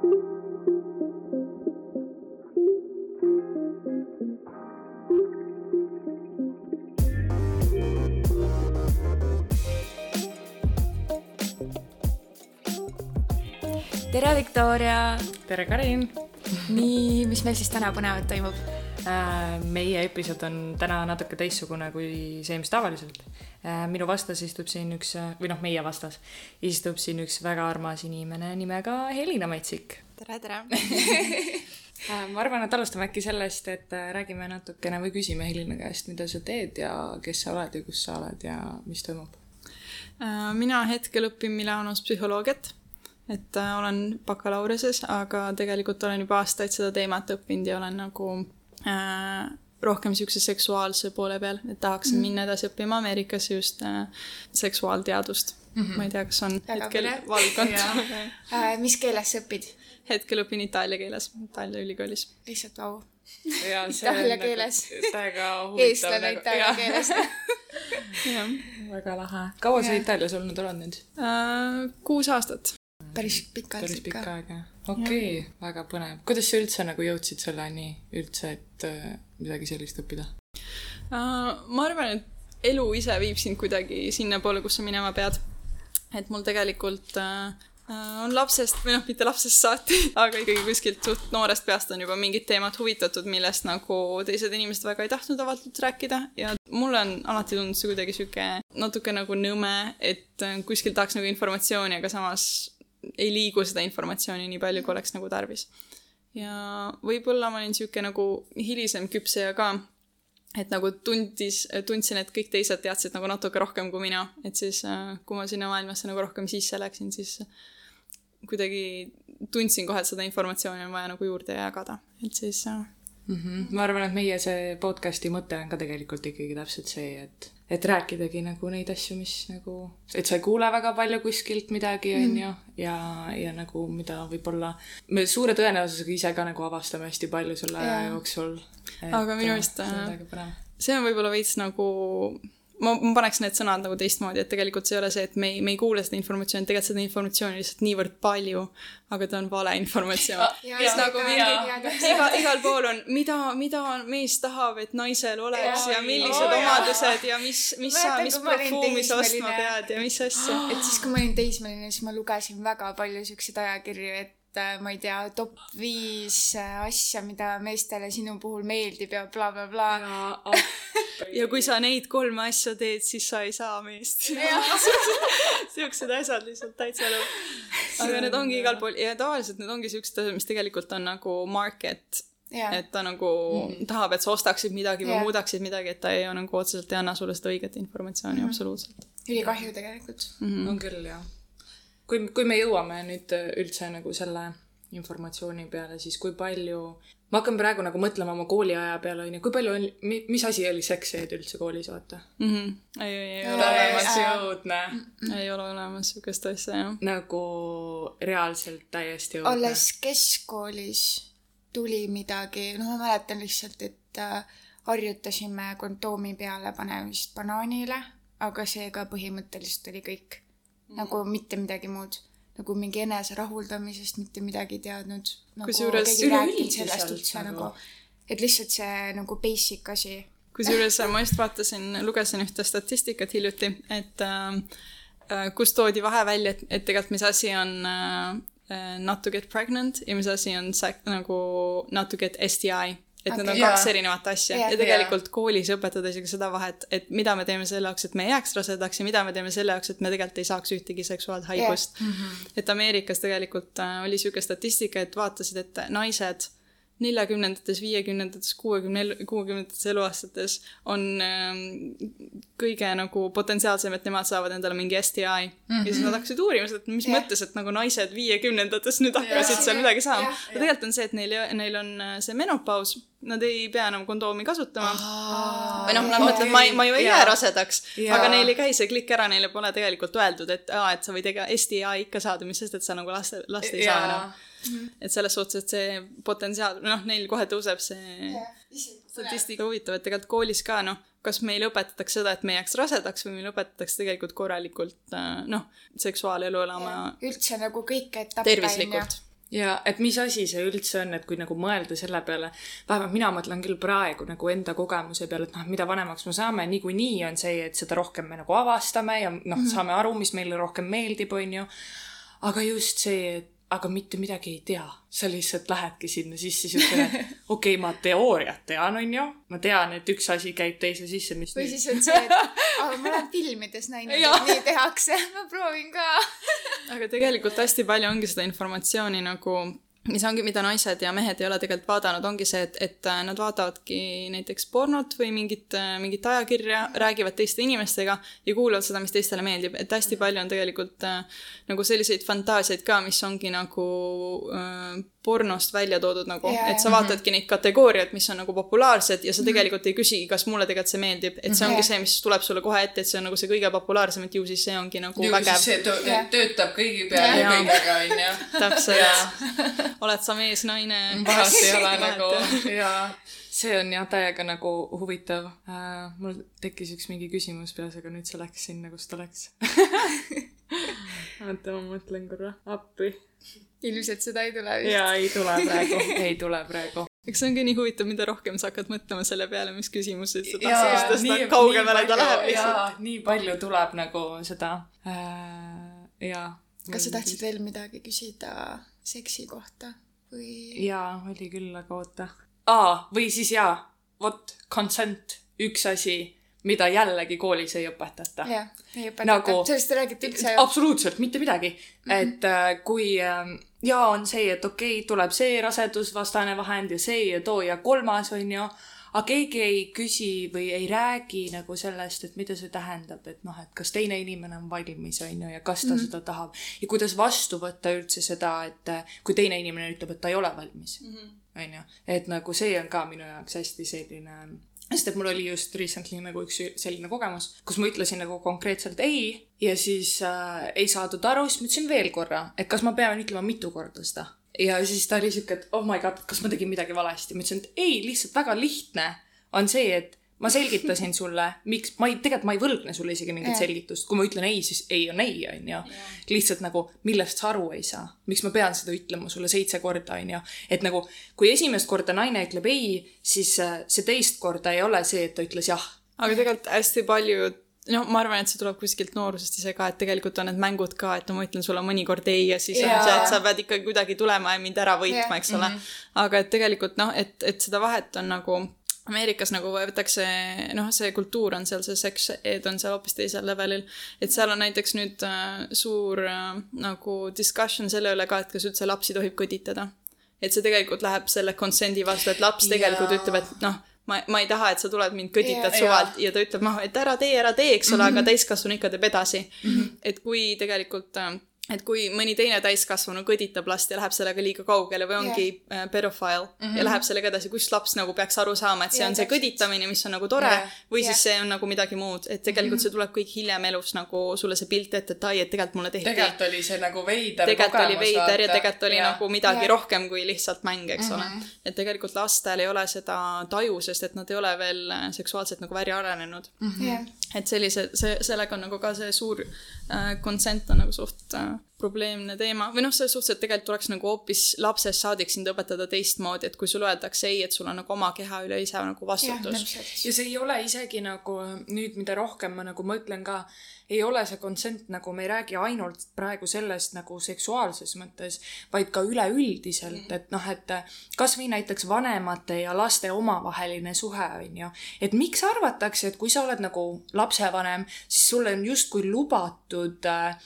tere, Viktoria! tere, Karin! nii, mis meil siis täna põnevat toimub? Äh, meie episood on täna natuke teistsugune kui see, mis tavaliselt. Äh, minu vastas istub siin üks, või noh, meie vastas istub siin üks väga armas inimene nimega Helina Metsik. tere, tere äh, ma arvan, et alustame äkki sellest, et räägime natukene või küsime Helina käest, mida sa teed ja kes sa oled ja kus sa oled ja mis toimub. mina hetkel õpin Milanos psühholoogiat et äh, olen bakalaureuse, aga tegelikult olen juba aastaid seda teemat õppinud ja olen nagu äh, rohkem niisuguse seksuaalse poole peal, et tahaksin mm -hmm. minna edasi õppima Ameerikasse just äh, seksuaalteadust mm. -hmm. ma ei tea, kas on Väga hetkel valdkond äh, mis keeles sa õpid? hetkel õpin itaalia keeles, Itaalia ülikoolis. lihtsalt vau. Itaalia keeles. täiega huvitav. eestlane Itaalia keeles jah, väga lahe. kaua sa Itaalias olnud oled nüüd uh,? kuus aastat päris pikalt päris pikka aega. Okei okay,, väga põnev. kuidas sa üldse nagu jõudsid selleni üldse, et äh, midagi sellist õppida uh,? ma arvan, et elu ise viib sind kuidagi sinnapoole, kus sa minema pead. et mul tegelikult uh, on lapsest, või noh, mitte lapsest saati, aga ikkagi kuskilt suht noorest peast on juba mingid teemad huvitatud, millest nagu teised inimesed väga ei tahtnud avatult rääkida ja mulle on alati tundunud see kuidagi sihuke natuke nagu nõme, et kuskil tahaks nagu informatsiooni, aga samas ei liigu seda informatsiooni nii palju, kui oleks nagu tarvis. ja võib-olla ma olin sihuke nagu hilisem küpseja ka, et nagu tundis, tundsin, et kõik teised teadsid nagu natuke rohkem kui mina, et siis äh, kui ma sinna maailmasse nagu rohkem sisse läksin, siis kuidagi tundsin kohe, et seda informatsiooni on vaja nagu juurde jagada, et siis mm. -hmm. ma arvan, et meie see podcast'i mõte on ka tegelikult ikkagi täpselt see, et et rääkidagi nagu neid asju, mis nagu, et sa ei kuule väga palju kuskilt midagi, on ju, ja, ja nagu mida võib-olla me suure tõenäosusega ise ka nagu avastame hästi palju selle aja jooksul. aga minu meelest äh, see on võib-olla veits nagu ma, ma paneks need sõnad nagu teistmoodi, et tegelikult see ei ole see, et me ei, me ei kuule seda informatsiooni, tegelikult seda informatsiooni lihtsalt niivõrd palju, aga ta on vale informatsioon. et nagu mingi, iga, igal pool on, mida, mida mees tahab, et naisel oleks ja, ja millised oh, omadused ja mis, mis sa, mis parfuumi sa ostma pead ja mis asja. et siis, kui ma olin teismeline, siis ma lugesin väga palju siukseid ajakirju, et Äh, ma ei tea, top viis äh, asja, mida meestele sinu puhul meeldib ja blablabla bla, bla. bla. ja, ja kui sa neid kolme asja teed, siis sa ei saa meest siuksed asjad lihtsalt täitsa lõpp. aga need ongi igal pool ja tavaliselt need ongi siuksed asjad, mis tegelikult on nagu market Yeah. et ta nagu mm. tahab, et sa ostaksid midagi või yeah. muudaksid midagi, et ta ei nagu otseselt ei anna sulle seda õiget informatsiooni mm -hmm. absoluutselt. ülikahju tegelikult mm. -hmm. on küll, jah kui, kui me jõuame nüüd äh, üldse nagu selle informatsiooni peale, siis kui palju, ma hakkan praegu nagu mõtlema oma kooliaja peale, onju, kui palju oli, mis asi oli seksseed üldse koolis, vaata mm? -hmm. ei, ei, ei ole olemas. õudne. ei ole olemas siukest asja, jah. nagu reaalselt täiesti õudne. alles keskkoolis tuli midagi, no ma mäletan lihtsalt, et äh, harjutasime kondoomi peale panemist banaanile, aga see ka põhimõtteliselt oli kõik nagu mitte midagi muud nagu mingi enese rahuldamisest mitte midagi teadnud nagu,. kusjuures üldse nagu, nagu, et lihtsalt see nagu basic asi. kusjuures ma just vaatasin, lugesin ühte statistikat hiljuti, et äh, äh kus toodi vahe välja, et, et tegelikult mis asi on äh, äh, not to get pregnant ja mis asi on nagu not to get STI et okay, need on kaks erinevat asja yeah, ja tegelikult yeah. koolis õpetada isegi seda vahet, et mida me teeme selle jaoks, et me ei jääks rasedaks ja mida me teeme selle jaoks, et me tegelikult ei saaks ühtegi seksuaalhaigust yeah.. Mm -hmm. et Ameerikas tegelikult äh, oli sihuke statistika, et vaatasid, et naised neljakümnendates, viiekümnendates, kuuekümne, kuuekümnendates eluaastates on ähm, kõige nagu potentsiaalsem, et nemad saavad endale mingi STI mm. -hmm. ja siis mhm. nad hakkasid uurima seda, et mis yeah. mõttes, et nagu naised viiekümnendates nüüd hakkasid yeah. seal midagi saama yeah.. aga tegelikult on see, et neil, neil on äh, see menopaus, nad ei pea enam kondoomi kasutama oh,. või noh, nad mõtlevad okay., ma ei, ma ju ei jää rasedaks yeah., aga neil ei käi see klikk ära, neile pole tegelikult öeldud, et aa, et sa võid ega STI ikka saada, mis sest, et sa nagu laste, last ei yeah. saa enam mm. -hmm. et selles suhtes, et see potentsiaal, noh, neil kohe tõuseb see yeah, statistika huvitav, et tegelikult koolis ka noh, kas meil õpetatakse seda, et me ei jääks rasedaks või meil õpetatakse tegelikult korralikult äh, noh, seksuaalelu elama. üldse nagu kõiki etappe. tervislikult ja et mis asi see üldse on, et kui nagu mõelda selle peale, vähemalt mina mõtlen küll praegu nagu enda kogemuse peale, et noh, mida vanemaks me saame, niikuinii on see, et seda rohkem me nagu avastame ja noh -hmm., saame aru, mis meile rohkem meeldib, on ju. aga just see, et aga mitte midagi ei tea. sa lihtsalt lähedki sinna sisse siukene, okei okay,, ma teooriat tean, onju. ma tean, et üks asi käib teise sisse, mis või nüüd... siis on see, et aga ma olen filmides näinud, et nii tehakse, ma proovin ka aga tegelikult hästi palju ongi seda informatsiooni nagu mis ongi, mida naised ja mehed ei ole tegelikult vaadanud, ongi see, et, et äh, nad vaatavadki näiteks pornot või mingit, äh, mingit ajakirja, räägivad teiste inimestega ja kuulavad seda, mis teistele meeldib, et hästi palju on tegelikult äh, nagu selliseid fantaasiaid ka, mis ongi nagu äh, pornost välja toodud nagu yeah,, et sa vaatadki neid kategooriaid, mis on nagu populaarsed ja sa mhm. tegelikult ei küsigi, kas mulle tegelikult see meeldib, et see ongi see, mis tuleb sulle kohe ette, et see on nagu see kõige populaarsem, et ju siis see ongi nagu ju vägev. see tö yeah. töötab kõigi peal ja kõigega, onju. täpselt. oled sa mees, naine. vahet ei ole nagu ja see on jah täiega nagu huvitav uh,. mul tekkis üks mingi küsimus peas, aga nüüd see läks sinna, kus ta läks oota, ma mõtlen korra, appi ilmselt seda ei tule vist. jaa, ei tule praegu, ei tule praegu. eks see ongi nii huvitav, mida rohkem sa hakkad mõtlema selle peale, mis küsimusi sa tahtsid, seda kaugemale ta läheb lihtsalt. nii palju tuleb nagu seda äh,, jaa. kas sa tahtsid veel midagi küsida seksi kohta või? jaa, oli küll, aga oota. aa, või siis jaa, vot, consent, üks asi mida jällegi koolis ei õpetata. jah, ei õpetata nagu,. sellest ei räägita üldse absoluutselt mitte midagi mm. -hmm. et äh, kui äh, ja on see, et okei okay,, tuleb see rasedusvastane vahend ja see ja too ja kolmas on ju, aga keegi ei küsi või ei räägi nagu sellest, et mida see tähendab, et noh, et kas teine inimene on valmis, on ju, ja kas ta mm -hmm. seda tahab ja kuidas vastu võtta üldse seda, et äh, kui teine inimene ütleb, et ta ei ole valmis, mhm. on ju, et nagu see on ka minu jaoks hästi selline sest et mul oli just recently nagu üks selline kogemus, kus ma ütlesin nagu konkreetselt ei ja siis äh, ei saadud aru, siis ma ütlesin veel korra, et kas ma pean ütlema mitu korda seda. Ja siis ta oli siuke, et oh my god, kas ma tegin midagi valesti, ma ütlesin, et ei, lihtsalt väga lihtne on see, et ma selgitasin sulle, miks, ma ei, tegelikult ma ei võlgne sulle isegi mingit yeah. selgitust, kui ma ütlen ei, siis ei on ei, on ju. lihtsalt nagu, millest sa aru ei saa, miks ma pean seda ütlema sulle seitse korda, on ju. et nagu, kui esimest korda naine ütleb ei, siis äh, see teist korda ei ole see, et ta ütles jah. aga tegelikult hästi palju no ma arvan, et see tuleb kuskilt noorusest ise ka, et tegelikult on need mängud ka, et no ma ütlen sulle mõnikord ei ja siis yeah. on see, et sa pead ikkagi kuidagi tulema ja mind ära võitma yeah., eks ole mm. -hmm. aga et tegelikult noh, et, et seda vahet on nagu Ameerikas nagu võetakse, noh, see kultuur on seal, see sex ed on seal hoopis teisel levelil. et seal on näiteks nüüd äh, suur äh, nagu discussion selle üle ka, et kas üldse lapsi tohib kõditada. et see tegelikult läheb selle consent'i vastu, et laps tegelikult yeah. ütleb, et noh, ma, ma ei taha, et sa tuled mind kõditad yeah, suvalt yeah. ja ta ütleb, noh, et ära tee, ära tee, eks ole mm, -hmm. aga mhm. täiskasvanu ikka teeb edasi mm. -hmm. et kui tegelikult äh, et kui mõni teine täiskasvanu kõditab last ja läheb sellega liiga kaugele või ongi yeah. pedofiil mm -hmm. ja läheb sellega edasi, kus laps nagu peaks aru saama, et see yeah, on see kõditamine, mis on nagu tore yeah. või yeah. siis see on nagu midagi muud, et tegelikult mm -hmm. see tuleb kõik hiljem elus nagu sulle see pilt ette, et ai, et tegelikult mulle tehti. tegelikult oli see nagu veider tegelikult oli veider ja tegelikult oli yeah. nagu midagi yeah. rohkem kui lihtsalt mäng, eks mm -hmm. ole. Mhm. et tegelikult lastel ei ole seda taju, sest et nad ei ole veel seksuaalselt nagu välja arenenud mm. -hmm. Yeah. et sellise, see, sellega on nagu ka see suur äh, consent on nagu suht äh, probleemne teema või noh, selles suhtes, et tegelikult tuleks nagu hoopis lapsest saadik sind õpetada teistmoodi, et kui sulle öeldakse ei, et sul on nagu oma keha üle ise nagu vastutus. ja see ei ole isegi nagu nüüd, mida rohkem ma nagu mõtlen ka, ei ole see consent nagu, me ei räägi ainult praegu sellest nagu seksuaalses mõttes, vaid ka üleüldiselt, mm. et noh, et kasvõi näiteks vanemate ja laste omavaheline suhe on ju. et miks arvatakse, et kui sa oled nagu lapsevanem, siis sulle on justkui lubatud äh,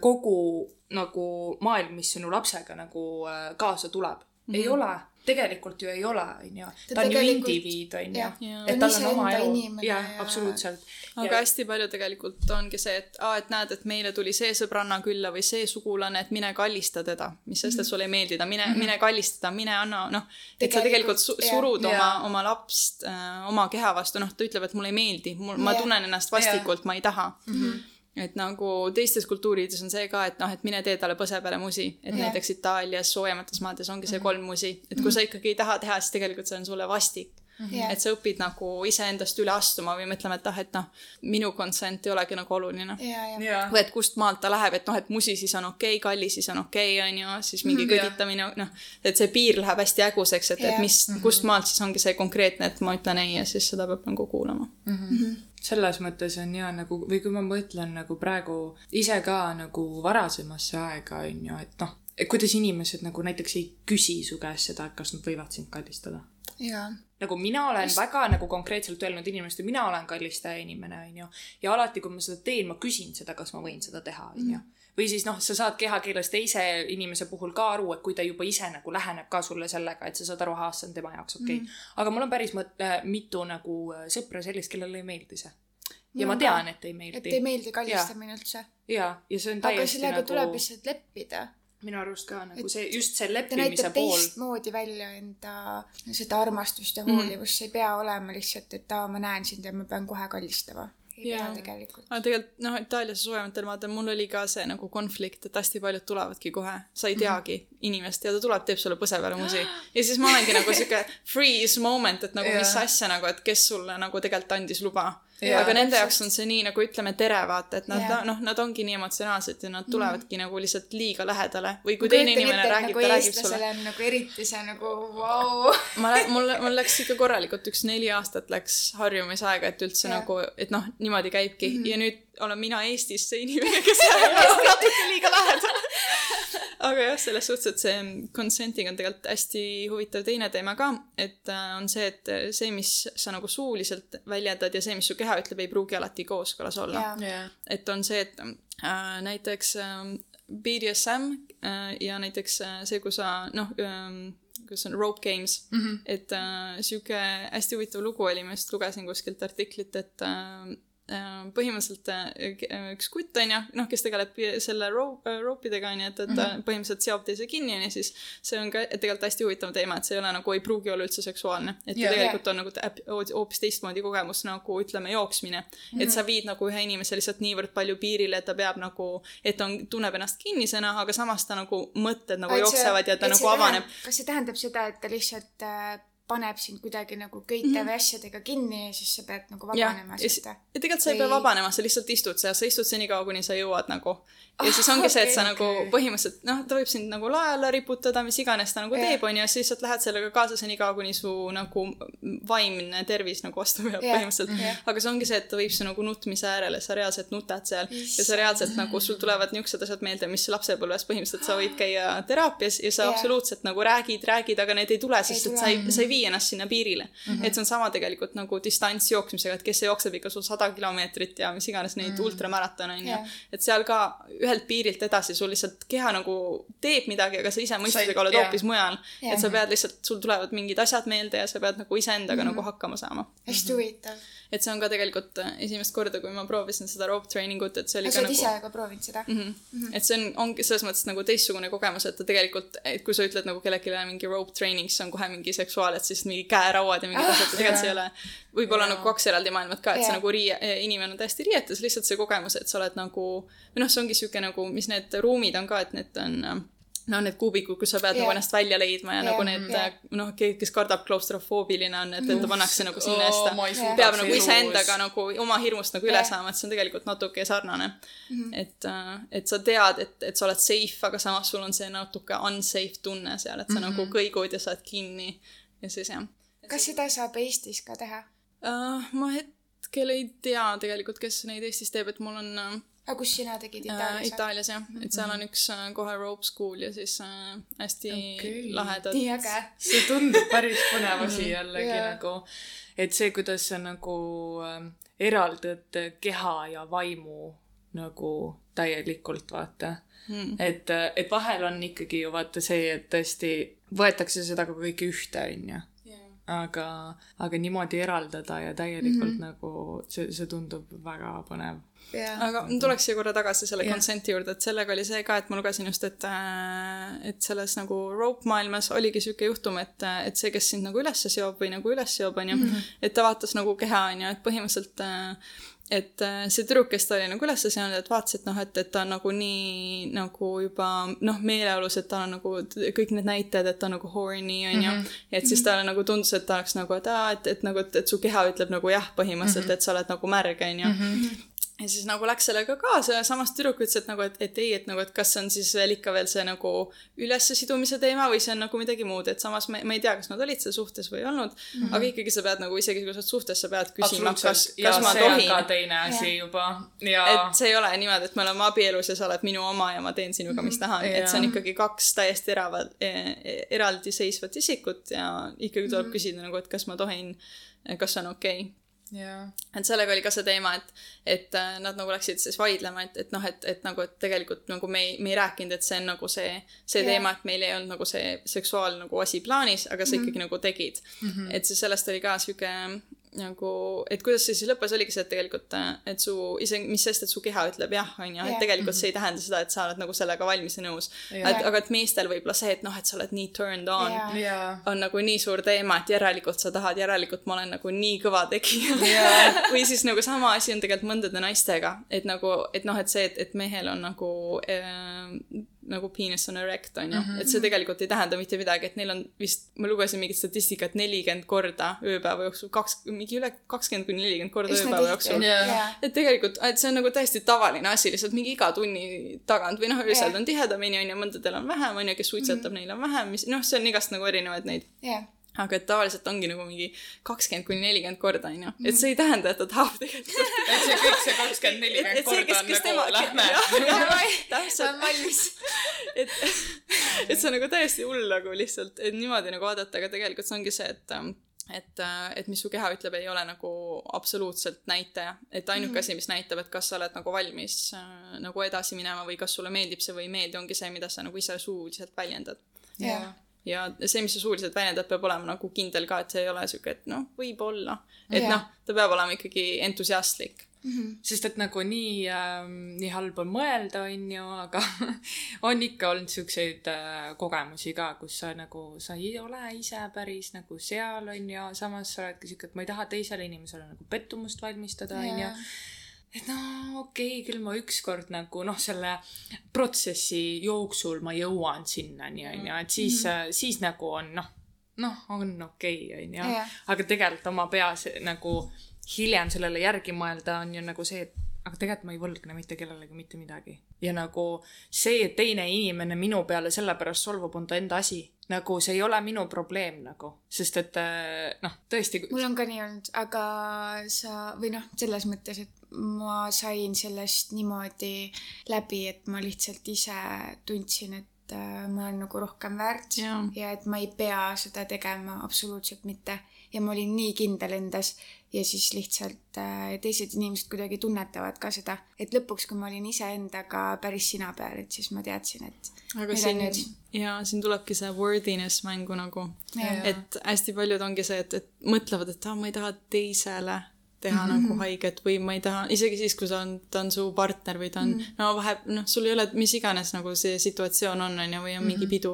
kogu nagu maailm, mis sinu lapsega nagu äh, kaasa tuleb mm. -hmm. ei ole, tegelikult ju ei ole, on ju. ta on ju indiviid, on ju. et tal on oma elu. jah, absoluutselt. aga ja... hästi palju tegelikult ongi see, et aa, et näed, et meile tuli see sõbranna külla või see sugulane, et mine kallista teda. mis sest, et mhm. sulle ei meeldi ta, mine mm, -hmm. mine kallista ta, mine anna, noh. et sa tegelikult su surud ja. oma, oma lapst äh, oma keha vastu, noh, ta ütleb, et mulle ei meeldi, mul, ma tunnen ennast vastikult, ma ei taha mm. -hmm et nagu teistes kultuurides on see ka, et noh, et mine tee talle põse peale musi, et yeah. näiteks Itaalias soojemates maades ongi see mhm. kolm musi, et kui sa mhm. ikkagi ei taha teha, siis tegelikult see on sulle vastik Jah. et sa õpid nagu iseendast üle astuma või mõtlema, et ah, et noh, minu consent ei olegi nagu oluline. ja, ja, jaa. või et kust maalt ta läheb, et noh, et musi siis on okei okay,, kalli siis on okei okay,, on ju, siis mingi Mhm, kõditamine, noh, et see piir läheb hästi häguseks, et, et mis, kust maalt siis ongi see konkreetne, et ma ütlen ei ja siis seda peab nagu kuulama. selles mõttes on hea nagu, või kui ma mõtlen nagu praegu ise ka nagu varasemasse aega, on ju, et noh, et kuidas inimesed nagu näiteks ei küsi su käest seda, et kas nad võivad sind kallistada. ja, nagu mina olen Just... väga nagu konkreetselt öelnud inimestele, mina olen kallistaja inimene, onju. ja alati, kui ma seda teen, ma küsin seda, kas ma võin seda teha, onju. või siis noh, sa saad kehakeeles teise inimese puhul ka aru, et kui ta juba ise nagu läheneb ka sulle sellega, et sa saad aru, ahah, see on tema jaoks okei okay.. aga mul on päris mõt-, mitu nagu äh, sõpra sellist, kellele ei meeldi see. ja ma tean, et ei et meeldi ei. meeldi kallistamine üldse. ja, ja see on aga täiesti sellega nagu tuleb lihtsalt leppida. Minu arust ka nagu Et see, just see leppimise pool. teistmoodi välja enda seda armastust ja hoolivust, see ei pea olema lihtsalt, et aa, ma näen sind ja ma pean kohe kallistama. Ei Jaa. pea tegelikult. aga tegelikult noh, Itaalias soojematel maadel mul oli ka see nagu konflikt, et hästi paljud tulevadki kohe, sa ei teagi inimest ja ta tuleb, teeb sulle põse peale musi. ja siis ma olengi nagu sihuke freeze moment, et nagu Jaa. mis asja nagu, et kes sulle nagu tegelikult andis luba. Jaa. aga nende jaoks on see nii nagu ütleme tere, vaata, et nad Jaa. noh, nad ongi nii emotsionaalsed ja nad tulevadki nagu lihtsalt liiga lähedale või kui teine inimene räägib, nagu ta räägib sulle on nagu eriti see nagu vau. ma, mul, mul läks ikka korralikult üks neli aastat läks harjumisaega, et üldse Jah. nagu, et noh, niimoodi käibki mm -hmm. ja nüüd olen mina Eestis see inimene, kes läheb vist natuke liiga lähedale. aga jah, selles suhtes, et see consenting on tegelikult hästi huvitav teine teema ka, et äh, on see, et see, mis sa nagu suuliselt väljendad ja see, mis su keha ütleb, ei pruugi alati kooskõlas olla. jaa, et on see, et äh, näiteks äh, BDSM äh, ja näiteks äh, see, kui sa noh äh,, kus on rope games mm, -hmm. et äh, sihuke hästi huvitav lugu oli, ma just lugesin kuskilt artiklit, et äh, põhimõtteliselt äh, üks kutt on ju, noh, kes tegeleb selle rope, roopidega on ju, et, et ta põhimõtteliselt seob teise kinni on ju, siis see on ka tegelikult hästi huvitav teema, et see ei ole nagu, ei pruugi olla üldse seksuaalne, et yeah. tegelikult on nagu hoopis teistmoodi kogemus nagu ütleme jooksmine mm. -hmm. et sa viid nagu ühe inimese lihtsalt niivõrd palju piirile, et ta peab nagu, et ta on, tunneb ennast kinnisena, aga samas ta nagu mõtted nagu jooksevad ja ta nagu avaneb. kas see tähendab seda, et ta lihtsalt äh, paneb sind kuidagi nagu köite mm -hmm. asjadega kinni ja siis sa pead nagu vabanema sealt? ja tegelikult sa ei pea vabanema, sa lihtsalt istud seal, sa istud senikaua, kuni sa jõuad nagu. ja siis ongi see, et sa okei, nagu põhimõtteliselt, noh, ta võib sind nagu lae alla riputada, mis iganes ta nagu Jah. teeb, onju, ja siis lihtsalt lähed sellega kaasa senikaua, kuni su nagu vaimne tervis nagu vastu peab Jah, põhimõtteliselt jah.. aga see ongi see, et ta viib su nagu nutmise äärele, sa reaalselt nutad seal ja sa reaalselt nagu, sul tulevad niisugused asjad meelde, mis lapsepõlves põhimõtteliselt sa võid käia teraapias ja sa Jah. absoluutselt nagu räägid, räägid, aga need ei tule, sest et tule. sa ei, sa ei vii ennast sinna piirile mm. -hmm. et see on sama tegelikult nagu distantsjooksmisega, et kes jookseb ikka sul sada kilomeetrit ja mis iganes neid mm -hmm. ultramaratone on ju et seal ka ühelt piirilt edasi sul lihtsalt keha nagu teeb midagi, aga sa ise mõistusega oled hoopis mujal. Et sa pead lihtsalt, sul tulevad mingid asjad meelde ja sa pead nagu iseendaga mm -hmm. nagu hakkama saama. hästi huvitav. et see on ka tegelikult äh, esimest korda, kui ma proovisin seda rope training ut, et see oli aga ka sa oled nagu ise ka proovinud seda? mm. -hmm. et see on, ongi selles mõttes nagu teistsugune kogemus, et ta tegelikult, et kui sa ütled nagu kellelegi mingi rope training, siis on kohe mingi seksuaal, et siis mingi käerauad ja mingid Ah, asjad ja tegelikult see ei ole, võib-olla nagu kaks eraldi maailmat ka, et see Jaa. nagu riie, inimene on täiesti riietes, lihtsalt see kogemus, et sa oled nagu, või noh, see ongi sihuke nagu, mis need ruumid on ka, et need on no need kuubikud, kus sa pead Jaa. nagu ennast välja leidma ja Jaa, nagu need äh, noh, kes kardab klaustrofoobiline on, et, et ta pannakse nagu sinna ei suudaks peab nagu iseendaga nagu oma hirmust nagu üle Jah. saama, et see on tegelikult natuke sarnane mm. -hmm. et, et sa tead, et, et sa oled safe, aga samas sul on see natuke unsafe tunne seal, et sa mm -hmm. nagu kõigud ja saad kinni ja siis jah kas seda saab Eestis ka teha? uh,. ma hetkel ei tea tegelikult, kes neid Eestis teeb, et mul on uh, aga kus sina tegid Itaalias, Itaalias? Itaalias jah, et seal on üks uh, kohe rope school ja siis uh, hästi okay. lahedad. nii äge. see tundub päris põnev asi jällegi Jaa. nagu, et see, kuidas sa nagu ähm, eraldad keha ja vaimu nagu täielikult, vaata Mm. et, et vahel on ikkagi ju vaata see, et tõesti võetakse seda ka kõike ühte, onju. aga, aga niimoodi eraldada ja täielikult mm -hmm. nagu see, see tundub väga põnev. jaa. aga ma tuleks siia korra tagasi selle Jah. consent'i juurde, et sellega oli see ka, et ma lugesin just, et, et selles nagu rope maailmas oligi sihuke juhtum, et, et see, kes sind nagu ülesse seob või nagu üles seob, onju, et ta vaatas nagu keha, onju, et põhimõtteliselt äh, et äh, see tüdruk, kes ta oli nagu ülesse seadnud, et vaatas, et noh, et, et ta on nagu nii nagu juba noh, meeleolus, et tal on nagu kõik need näitajad, et ta on nagu horny, on ju. et siis talle nagu tundus, et ta oleks nagu, et aa, et, et nagu, et, et su keha ütleb nagu jah, põhimõtteliselt, et sa oled nagu märg, on ju ja siis nagu läks sellega kaasa ja samas tüdruk ütles, et nagu, et, et ei, et nagu, et kas see on siis veel ikka veel see nagu ülessesidumise teema või see on nagu midagi muud, et samas ma, ma ei tea, kas nad olid seal suhtes või ei olnud mm, -hmm. aga ikkagi sa pead nagu isegi kui sa oled suhtes, sa pead küsima, kas, kas ma tohin. ka teine asi juba. Ja et see ei ole niimoodi, et me oleme abielus ja sa oled minu oma ja ma teen sinuga, mis tahan. Mm, -hmm. et see on ikkagi kaks täiesti eravad eh, eraldiseisvat isikut ja ikkagi tuleb mm -hmm. küsida nagu, et kas ma tohin, kas see on okei. okay ja et sellega oli ka see teema, et, et äh, nad nagu läksid siis vaidlema, et, et noh, et, et nagu, et tegelikult nagu me ei, me ei rääkinud, et see on nagu see, see Jah. teema, et meil ei olnud nagu see seksuaal nagu asi plaanis, aga sa ikkagi nagu tegid mm. -hmm. et siis sellest oli ka sihuke nagu, et kuidas see siis lõppes, oligi see, et tegelikult, et su isegi, mis sest, et su keha ütleb jah, on ju, et tegelikult see ei tähenda seda, et sa oled nagu sellega valmis ja nõus. Et aga et meestel võib-olla see, et noh, et sa oled nii turned on on nagu nii suur teema, et järelikult sa tahad, järelikult ma olen nagu nii kõva tegija. Või siis nagu sama asi on tegelikult mõndade naistega, et nagu, et noh, et see, et, et mehel on nagu äh, nagu penis on erect on ju -hmm. et see tegelikult ei tähenda mitte midagi, et neil on vist, ma lugesin mingit statistikat nelikümmend korda ööpäeva jooksul, kaks, mingi üle kakskümmend kuni nelikümmend korda Üsna ööpäeva jooksul jaa, et tegelikult, et see on nagu täiesti tavaline asi, lihtsalt mingi iga tunni tagant või noh, öösel Jah. on tihedamini on ju, mõndadel on vähem on ju, kes suitsetab mm, -hmm. neil on vähem, mis noh, see on igast nagu erinevaid neid jah, aga et tavaliselt ongi nagu mingi kakskümmend kuni nelikümmend korda onju, et see ei tähenda, et ta tahab tegelikult. et see kõik see kakskümmend, nelikümmend korda on nagu lähme. täpselt, valmis. et, et see on nagu täiesti hull nagu lihtsalt, et niimoodi nagu vaadata, aga tegelikult see ongi see, et ähm, et, et mis su keha ütleb, ei ole nagu absoluutselt näitaja, et ainuke asi, mis näitab, et kas sa oled nagu valmis äh, nagu edasi minema või kas sulle meeldib see või ei meeldi, ongi see, mida sa nagu ise suuliselt väljendad. Jah, ja see, mis sa suuliselt väljendad, peab olema nagu kindel ka, et see ei ole sihuke, et noh, võib-olla. et Jaa. noh, ta peab olema ikkagi entusiastlik. sest et nagu nii ähm,, nii halb on mõelda, on ju, aga on ikka olnud siukseid äh, kogemusi ka, kus sa nagu, sa ei ole ise päris nagu seal, on ju, samas sa oledki siuke, et ma ei taha teisele inimesele nagu pettumust valmistada, on ju. Et no okei okay,, küll ma ükskord nagu noh, selle protsessi jooksul ma jõuan sinnani, on ju, et siis mm, -hmm. siis nagu on noh, noh, on okei okay,, on ju Jah.. aga tegelikult oma peas nagu hiljem sellele järgi mõelda on ju nagu see, et aga tegelikult ma ei võlgne mitte kellelegi mitte midagi. ja nagu see, et teine inimene minu peale sellepärast solvub, on ta enda asi. nagu see ei ole minu probleem nagu, sest et äh, noh, tõesti, mul on ka nii olnud, aga sa või noh, selles mõttes, et ma sain sellest niimoodi läbi, et ma lihtsalt ise tundsin, et äh, ma olen nagu rohkem väärt Jaa. ja et ma ei pea seda tegema absoluutselt mitte ja ma olin nii kindel endas ja siis lihtsalt äh, teised inimesed kuidagi tunnetavad ka seda, et lõpuks, kui ma olin iseendaga päris sina peal, et siis ma teadsin, et aga siin nüüd?, jaa, siin tulebki see worthiness mängu nagu. Et hästi paljud ongi see, et, et mõtlevad, et aa, ma ei taha teisele teha mm -hmm. nagu haiget või ma ei taha, isegi siis, kui sa on, ta on su partner või ta on mm, -hmm. no vahe, noh, sul ei ole mis iganes nagu see situatsioon on, on ju, või on mingi pidu,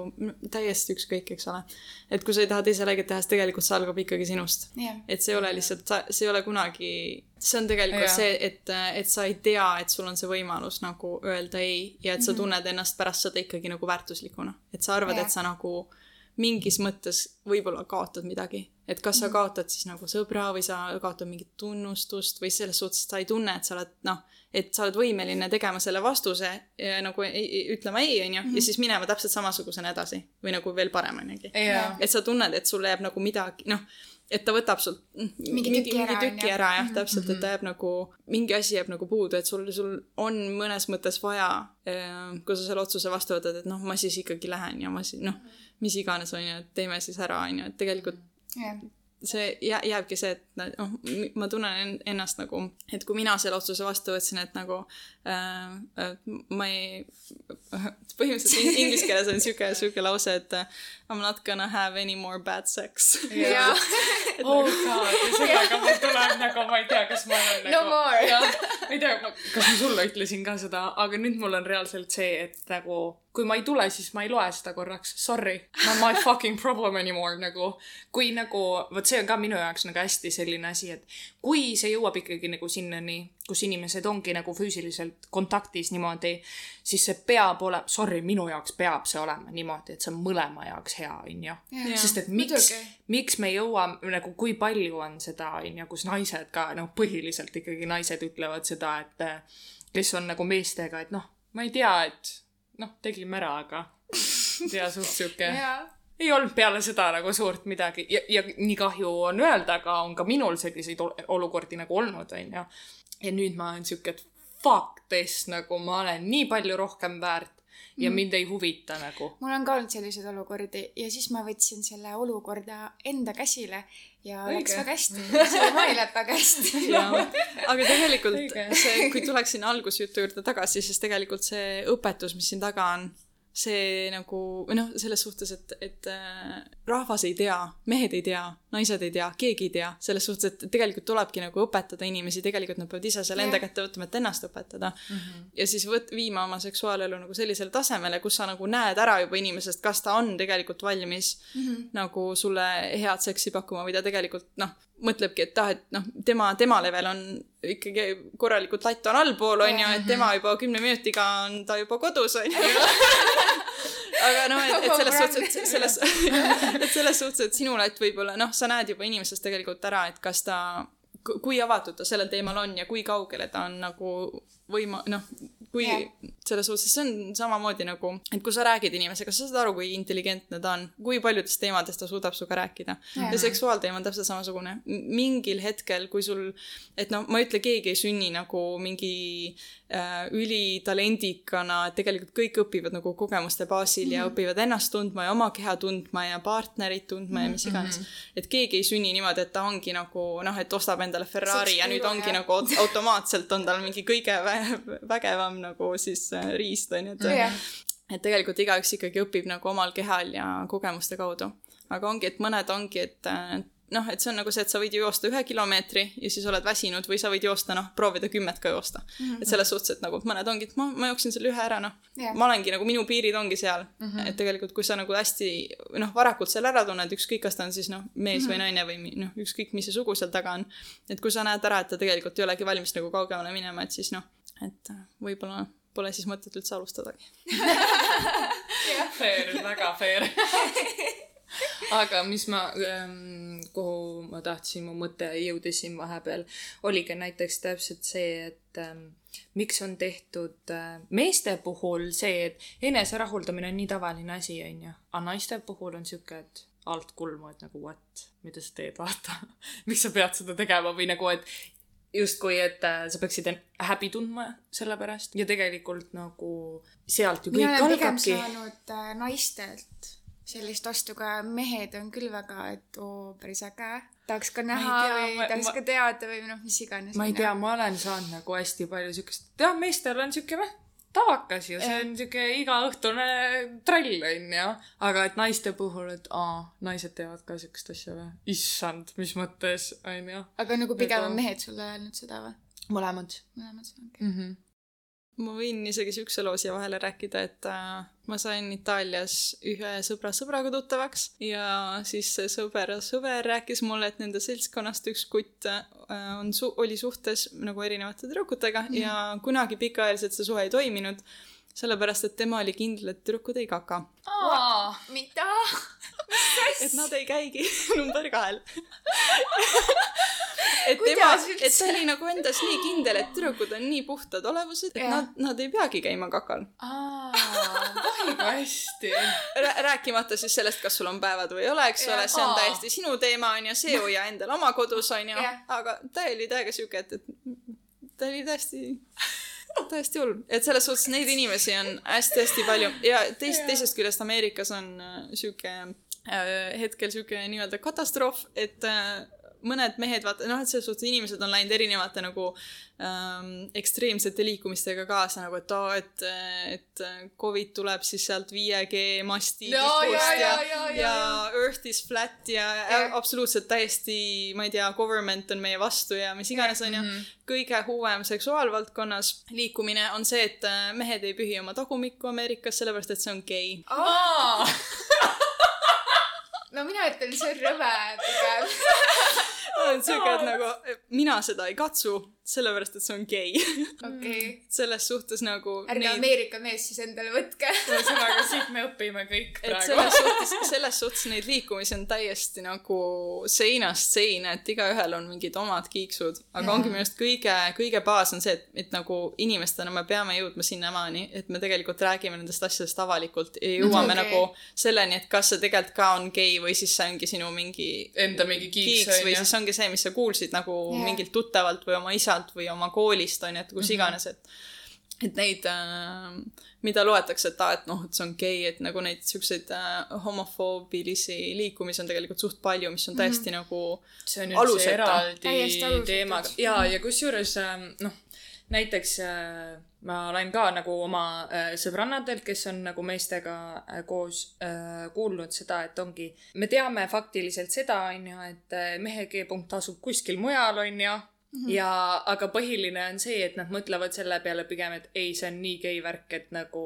täiesti ükskõik, eks ole. et kui sa ei taha teisele haiget teha, siis tegelikult see algab ikkagi sinust jah, et see ei ole lihtsalt, see ei ole kunagi, see on tegelikult Jaa. see, et, et sa ei tea, et sul on see võimalus nagu öelda ei ja et sa tunned ennast pärast seda ikkagi nagu väärtuslikuna. et sa arvad, Jaa. et sa nagu mingis mõttes võib-olla kaotad midagi. et kas sa kaotad siis nagu sõbra või sa kaotad mingit tunnustust või selles suhtes, et sa ei tunne, et sa oled noh, et sa oled võimeline tegema selle vastuse ja nagu ei, ütlema ei, onju, ja siis minema täpselt samasugusena edasi või nagu veel parem ongi jaa, et sa tunned, et sul jääb nagu midagi, noh, et ta võtab sult Mingi mingi, tüki ära, tüki ära jah, täpselt, et ta jääb nagu, mingi asi jääb nagu puudu, et sul, sul on mõnes mõttes vaja, kui sa selle otsuse vastu võtad, et noh, ma siis ikkagi lähen ja ma siis noh, mis iganes on ju, et teeme siis ära, on ju, et tegelikult jah, see jää-, jääbki see, et noh, ma tunnen en- ennast nagu, et kui mina selle otsuse vastu võtsin, et nagu äh, ma ei, põhimõtteliselt in- inglise keeles on sihuke, sihuke lause, et I m not gonna have any more bad sex. jaa. oh god, ja sellega mul tuleb nagu, ma ei tea, kas ma olen No nagu more. jah, ma ei tea, kas ma sulle ütlesin ka seda, aga nüüd mul on reaalselt see, et nagu kui ma ei tule, siis ma ei loe seda korraks, sorry, not my fucking problem anymore nagu. kui nagu, vot see on ka minu jaoks nagu hästi selline asi, et kui see jõuab ikkagi nagu sinnani, kus inimesed ongi nagu füüsiliselt kontaktis niimoodi, siis see peab olema, sorry, minu jaoks peab see olema niimoodi, et see on mõlema jaoks hea, onju. Sest et miks miks me jõuame nagu, kui palju on seda, onju, kus naised ka, noh, põhiliselt ikkagi naised ütlevad seda, et kes on nagu meestega, et noh, ma ei tea, et noh, tegime ära, aga tea, suht sihuke ei olnud peale seda nagu suurt midagi ja, ja nii kahju on öelda, aga on ka minul selliseid ol- olukordi nagu olnud, onju. ja nüüd ma olen sihuke, et fuck this nagu ma olen nii palju rohkem väärt ja Mhm. mind ei huvita nagu. mul on ka olnud selliseid olukordi ja siis ma võtsin selle olukorda enda käsile ja Õige. läks väga hästi. see mai läheb väga hästi. aga tegelikult Õige. see, kui tuleks sinna algusjutu juurde tagasi, siis tegelikult see õpetus, mis siin taga on, see nagu, või noh, selles suhtes, et, et äh, rahvas ei tea, mehed ei tea, naised ei tea, keegi ei tea, selles suhtes, et tegelikult tulebki nagu õpetada inimesi, tegelikult nad peavad ise selle enda kätte võtma, et ennast õpetada mm. -hmm. ja siis võt-, viima oma seksuaalelu nagu sellisele tasemele, kus sa nagu näed ära juba inimesest, kas ta on tegelikult valmis mm -hmm. nagu sulle head seksi pakkuma või ta tegelikult noh, mõtlebki, et ah, et noh, tema, tema level on ikkagi korralikult latt on allpool, on ju, et tema juba kümne minutiga on ta juba kodus, on ju. aga noh, et, et selles suhtes, et selles, et selles suhtes, et sinu latt võib-olla noh, sa näed juba inimesest tegelikult ära, et kas ta, kui avatud ta sellel teemal on ja kui kaugele ta on nagu võima-, noh, kui Jah. selles suhtes, see on samamoodi nagu, et kui sa räägid inimesega, sa saad aru, kui intelligentne ta on, kui paljudest teemadest ta suudab sinuga rääkida. ja seksuaalteema on täpselt samasugune. mingil hetkel, kui sul, et noh, ma ei ütle, keegi ei sünni nagu mingi äh, ülitalendikana, et tegelikult kõik õpivad nagu kogemuste baasil mm -hmm. ja õpivad ennast tundma ja oma keha tundma ja partnerit tundma ja mis iganes mm. -hmm. et keegi ei sünni niimoodi, et ta ongi nagu noh, et ostab endale Ferrari ja nüüd ongi jah. nagu aut- automaatselt on tal mingi kõige vä- vägevam nagu siis äh, riist on ju, et jah, et tegelikult igaüks ikkagi õpib nagu omal kehal ja kogemuste kaudu. aga ongi, et mõned ongi, et äh, noh, et see on nagu see, et sa võid ju joosta ühe kilomeetri ja siis oled väsinud või sa võid joosta, noh, proovida kümmet ka joosta mm. -hmm. et selles suhtes, et nagu mõned ongi, et ma, ma jooksin selle ühe ära, noh Jah. ma olengi nagu, minu piirid ongi seal mm. -hmm. et tegelikult, kui sa nagu hästi noh, varakult selle ära tunned, ükskõik, kas ta on siis noh, mees mm -hmm. või naine või noh, ükskõik, mis see sugu seal taga on. et kui sa näed ära, et ta tegelikult ei olegi valmis nagu kaugemale minema, et siis noh, et äh, võib-olla pole siis mõtet üldse alustadagi. Fair, väga fair. aga mis ma, kuhu ma tahtsin, mu mõte jõudis siin vahepeal, oligi näiteks täpselt see, et ähm, miks on tehtud äh, meeste puhul see, et eneserahuldamine on nii tavaline asi, onju, aga naiste puhul on sihuke, et alt kulmu, et nagu what, mida sa teed, vaata. miks sa pead seda tegema või nagu, et justkui, et äh, sa peaksid häbi tundma selle pärast ja tegelikult nagu sealt ju kõik algabki. saanud äh, naistelt sellist vastu ka mehed on küll väga, et oo, päris äge. tahaks ka näha tea, või tahaks ma- ka teada või noh, mis iganes. ma ei tea, ma olen saanud nagu hästi palju siukest, jah, meestel on siuke noh, tavakas ju, see on siuke igaõhtune trall onju. aga et naiste puhul, et aa, naised teevad ka siukest asja või? issand, mis mõttes onju. aga nagu pigem on mehed sulle öelnud seda või? mõlemad mõlemad okei. mm. -hmm. Ma võin isegi siukse loo siia vahele rääkida, et äh, ma sain Itaalias ühe sõbra sõbraga tuttavaks ja siis see sõber, sõber rääkis mulle, et nende seltskonnast üks kutt äh, on su-, oli suhtes nagu erinevate tüdrukutega mm. ja kunagi pikaajaliselt see suhe ei toiminud, sellepärast et tema oli kindel, et tüdrukud ei kaka. mida? Et nad ei käigi number kahel. et tema et ta oli nagu endas nii kindel, et tüdrukud on nii puhtad olevused, et Jah. nad, nad ei peagi käima kakal. kui hästi. rääkimata siis sellest, kas sul on päevad või ei ole, eks Jah. ole, see on täiesti sinu teema onju, see hoia endal oma kodus onju Jah., aga ta oli täiega siuke, et, et ta oli täiesti, täiesti hull, et selles suhtes neid inimesi on hästi-hästi palju ja teist, teisest küljest Ameerikas on äh, siuke äh, hetkel siuke nii-öelda katastroof, et äh, mõned mehed vaata noh et selles suhtes inimesed on läinud erinevate nagu ähm, ekstreemsete liikumistega kaasa nagu et oo et et Covid tuleb siis sealt 5G masti Ja, ja, ja ja, ja, ja, ja ja. earth is flat ja Jah. absoluutselt täiesti ma ei tea government on meie vastu ja mis iganes onju kõige hullem seksuaalvaldkonnas liikumine on see et äh, mehed ei pühi oma tagumikku Ameerikas sellepärast et see on gei aa, no mina ütlen, see on rõve pigem. on siuke et nagu mina seda ei katsu sellepärast et see on gei okei. selles suhtes nagu ärge Ameerika mees siis endale võtke. ühesõnaga siit me õpime kõik praegu. selles suhtes, selles suhtes neid liikumisi on täiesti nagu seinast seina, et igaühel on mingid omad kiiksud, aga ongi minu arust kõige, kõige baas on see, et, et nagu inimestena me peame jõudma sinnamaani, et me tegelikult räägime nendest asjadest avalikult ja jõuame okay. nagu selleni, et kas see tegelikult ka on gei või siis see ongi sinu mingi Enda mingi kiiks, kiiks või on ju. siis ongi see, mis sa kuulsid nagu yeah. mingilt tuttavalt või oma isalt või oma koolist on ju, et kus Mhm. iganes, et et neid äh,, mida loetakse, et aa, et noh, et see on gei, et nagu neid siukseid äh, homofoobilisi liikumisi on tegelikult suht palju, mis on täiesti mm -hmm. nagu see on üldse eraldi alusetud. teema ja, ja kusjuures ähm, noh, näiteks äh, ma olen ka nagu oma äh, sõbrannadelt, kes on nagu meestega äh, koos kuulnud seda, et ongi, me teame faktiliselt seda, on ju, et mehe G-punkt asub kuskil mujal, on ju. ja, aga põhiline on see, et nad mõtlevad selle peale pigem, et ei, see on nii gei värk, et nagu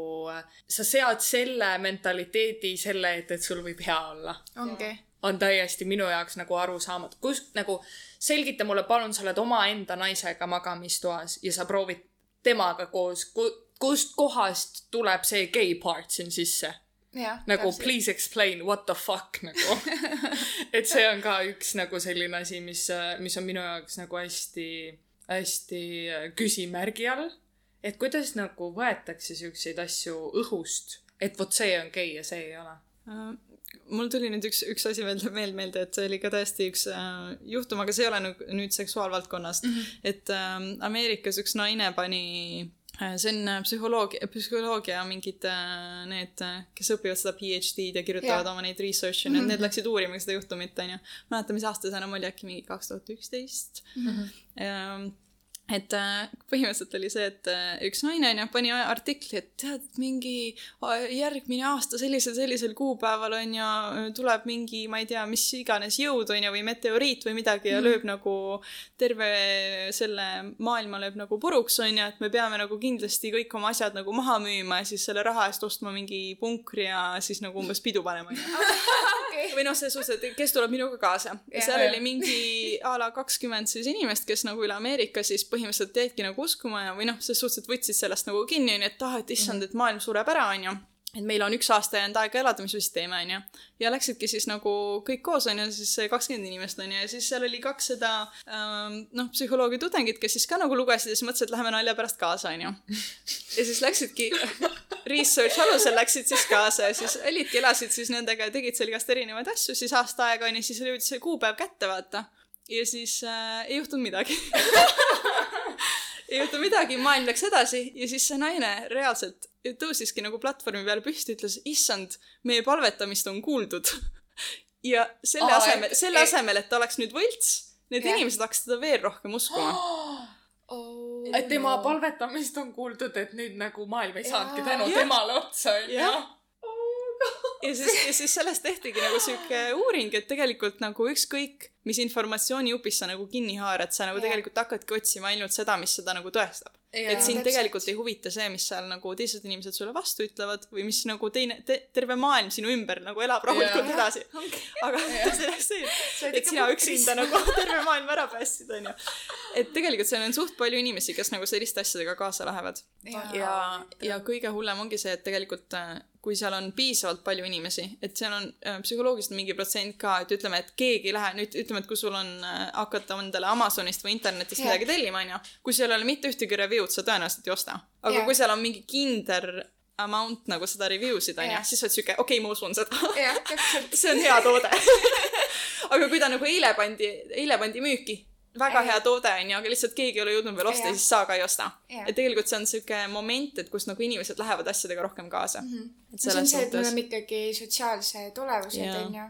sa sead selle mentaliteedi selle ette, et sul võib hea olla ongi. On täiesti minu jaoks nagu arusaamatu. kus nagu selgita mulle palun, sa oled omaenda naisega magamistoas ja sa proovid temaga koos, kust kohast tuleb see gay part siin sisse? nagu. please explain what the fuck nagu. et see on ka üks nagu selline asi, mis, mis on minu jaoks nagu hästi, hästi küsimärgi all. et kuidas nagu võetakse siukseid asju õhust, et vot see on gei ja see ei ole. Äh, mul tuli nüüd üks, üks asi veel veel meelde, et see oli ka täiesti üks äh, juhtum, aga see ei ole nüüd, nüüd seksuaalvaldkonnast mm. -hmm. et äh, Ameerikas üks naine pani äh, see on äh, psühholoogia, psühholoogia mingid äh, need, kes õpivad seda PhD-d ja kirjutavad Jah. oma neid research'e mm, -hmm. need läksid uurima seda juhtumit, onju. mäleta, mis aasta see enam oli, äkki mingi kaks tuhat üksteist. Et äh, põhimõtteliselt oli see, et äh, üks naine onju pani artikli, et tead, mingi järgmine aasta sellisel, sellisel kuupäeval onju tuleb mingi, ma ei tea, mis iganes jõud onju või meteoriit või midagi ja lööb nagu terve selle maailma lööb nagu puruks onju, et me peame nagu kindlasti kõik oma asjad nagu maha müüma ja siis selle raha eest ostma mingi punkri ja siis nagu umbes pidu panema onju või noh, selles suhtes, et kes tuleb minuga kaasa. ja Jah. seal oli mingi a la kakskümmend siis inimest, kes nagu üle Ameerika siis põhimõtteliselt jäidki nagu uskuma ja, või noh, selles suhtes, et võtsid sellest nagu kinni, onju, et ah, et issand, et maailm sureb ära, onju et meil on üks aasta jäänud aega elada, mis me siis teeme, onju. ja läksidki siis nagu kõik koos, onju, siis kakskümmend inimest, onju, ja siis seal oli kaks seda ähm, noh, psühholoogia tudengit, kes siis ka nagu lugesid ja siis mõtlesid, et läheme nalja pärast kaasa, onju. ja siis läksidki research alusel läksid siis kaasa ja siis olidki, elasid siis nendega ja tegid seal igast erinevaid asju, siis aasta aega onju, siis jõudis see kuupäev kätte, vaata. Ja siis äh, ei juhtunud midagi ei juhtu midagi, maailm läks edasi ja siis see naine reaalselt tõusiski nagu platvormi peale püsti, ütles, issand, meie palvetamist on kuuldud. ja selle Aa, asemel, et- selle et- asemel, et ta oleks nüüd võlts, need Jah. inimesed hakkasid teda veel rohkem uskuma. et tema palvetamist on kuuldud, et nüüd nagu maailm ei saanudki tänu temale otsa, onju. Ja siis, ja siis sellest tehtigi nagu sihuke uuring, et tegelikult nagu ükskõik, mis informatsioonijupist sa nagu kinni haarad, sa nagu Jah. tegelikult hakkadki otsima ainult seda, mis seda nagu tõestab. Et sind tegelikult ei huvita see, mis seal nagu teised inimesed sulle vastu ütlevad või mis nagu teine te,, terve maailm sinu ümber nagu elab rahulikult Jaa. edasi. aga see oleks see, et sina üksinda nagu terve maailma ära päästsid, onju. et tegelikult seal on suht palju inimesi, kes nagu selliste asjadega kaasa lähevad. ja, ja kõige hullem ongi see, et tegelikult äh, kui seal on piisavalt palju inimesi, et seal on äh, psühholoogiliselt mingi protsent ka, et ütleme, et keegi ei lähe nüüd, ütleme, et kui sul on äh, hakata endale Amazonist või internetist Jah. midagi tellima, onju, kui seal ei ole mitte ühtegi review'd, sa tõenäoliselt ei osta. aga Jah. kui seal on mingi kindel amount nagu seda review sid, onju Jah., siis sa oled siuke, okei okay,, ma usun seda. täpselt. see on hea toode. aga kui ta nagu eile pandi, eile pandi müüki, väga Jah. hea toode onju, aga lihtsalt keegi ei ole jõudnud veel osta, Jah. siis sa ka ei osta. Et tegelikult see on siuke moment, et kus nagu inimesed lähevad asjadega rohkem kaasa mm. -hmm. et see on see, et me oleme ikkagi sotsiaalsed olevused, Jaa. onju.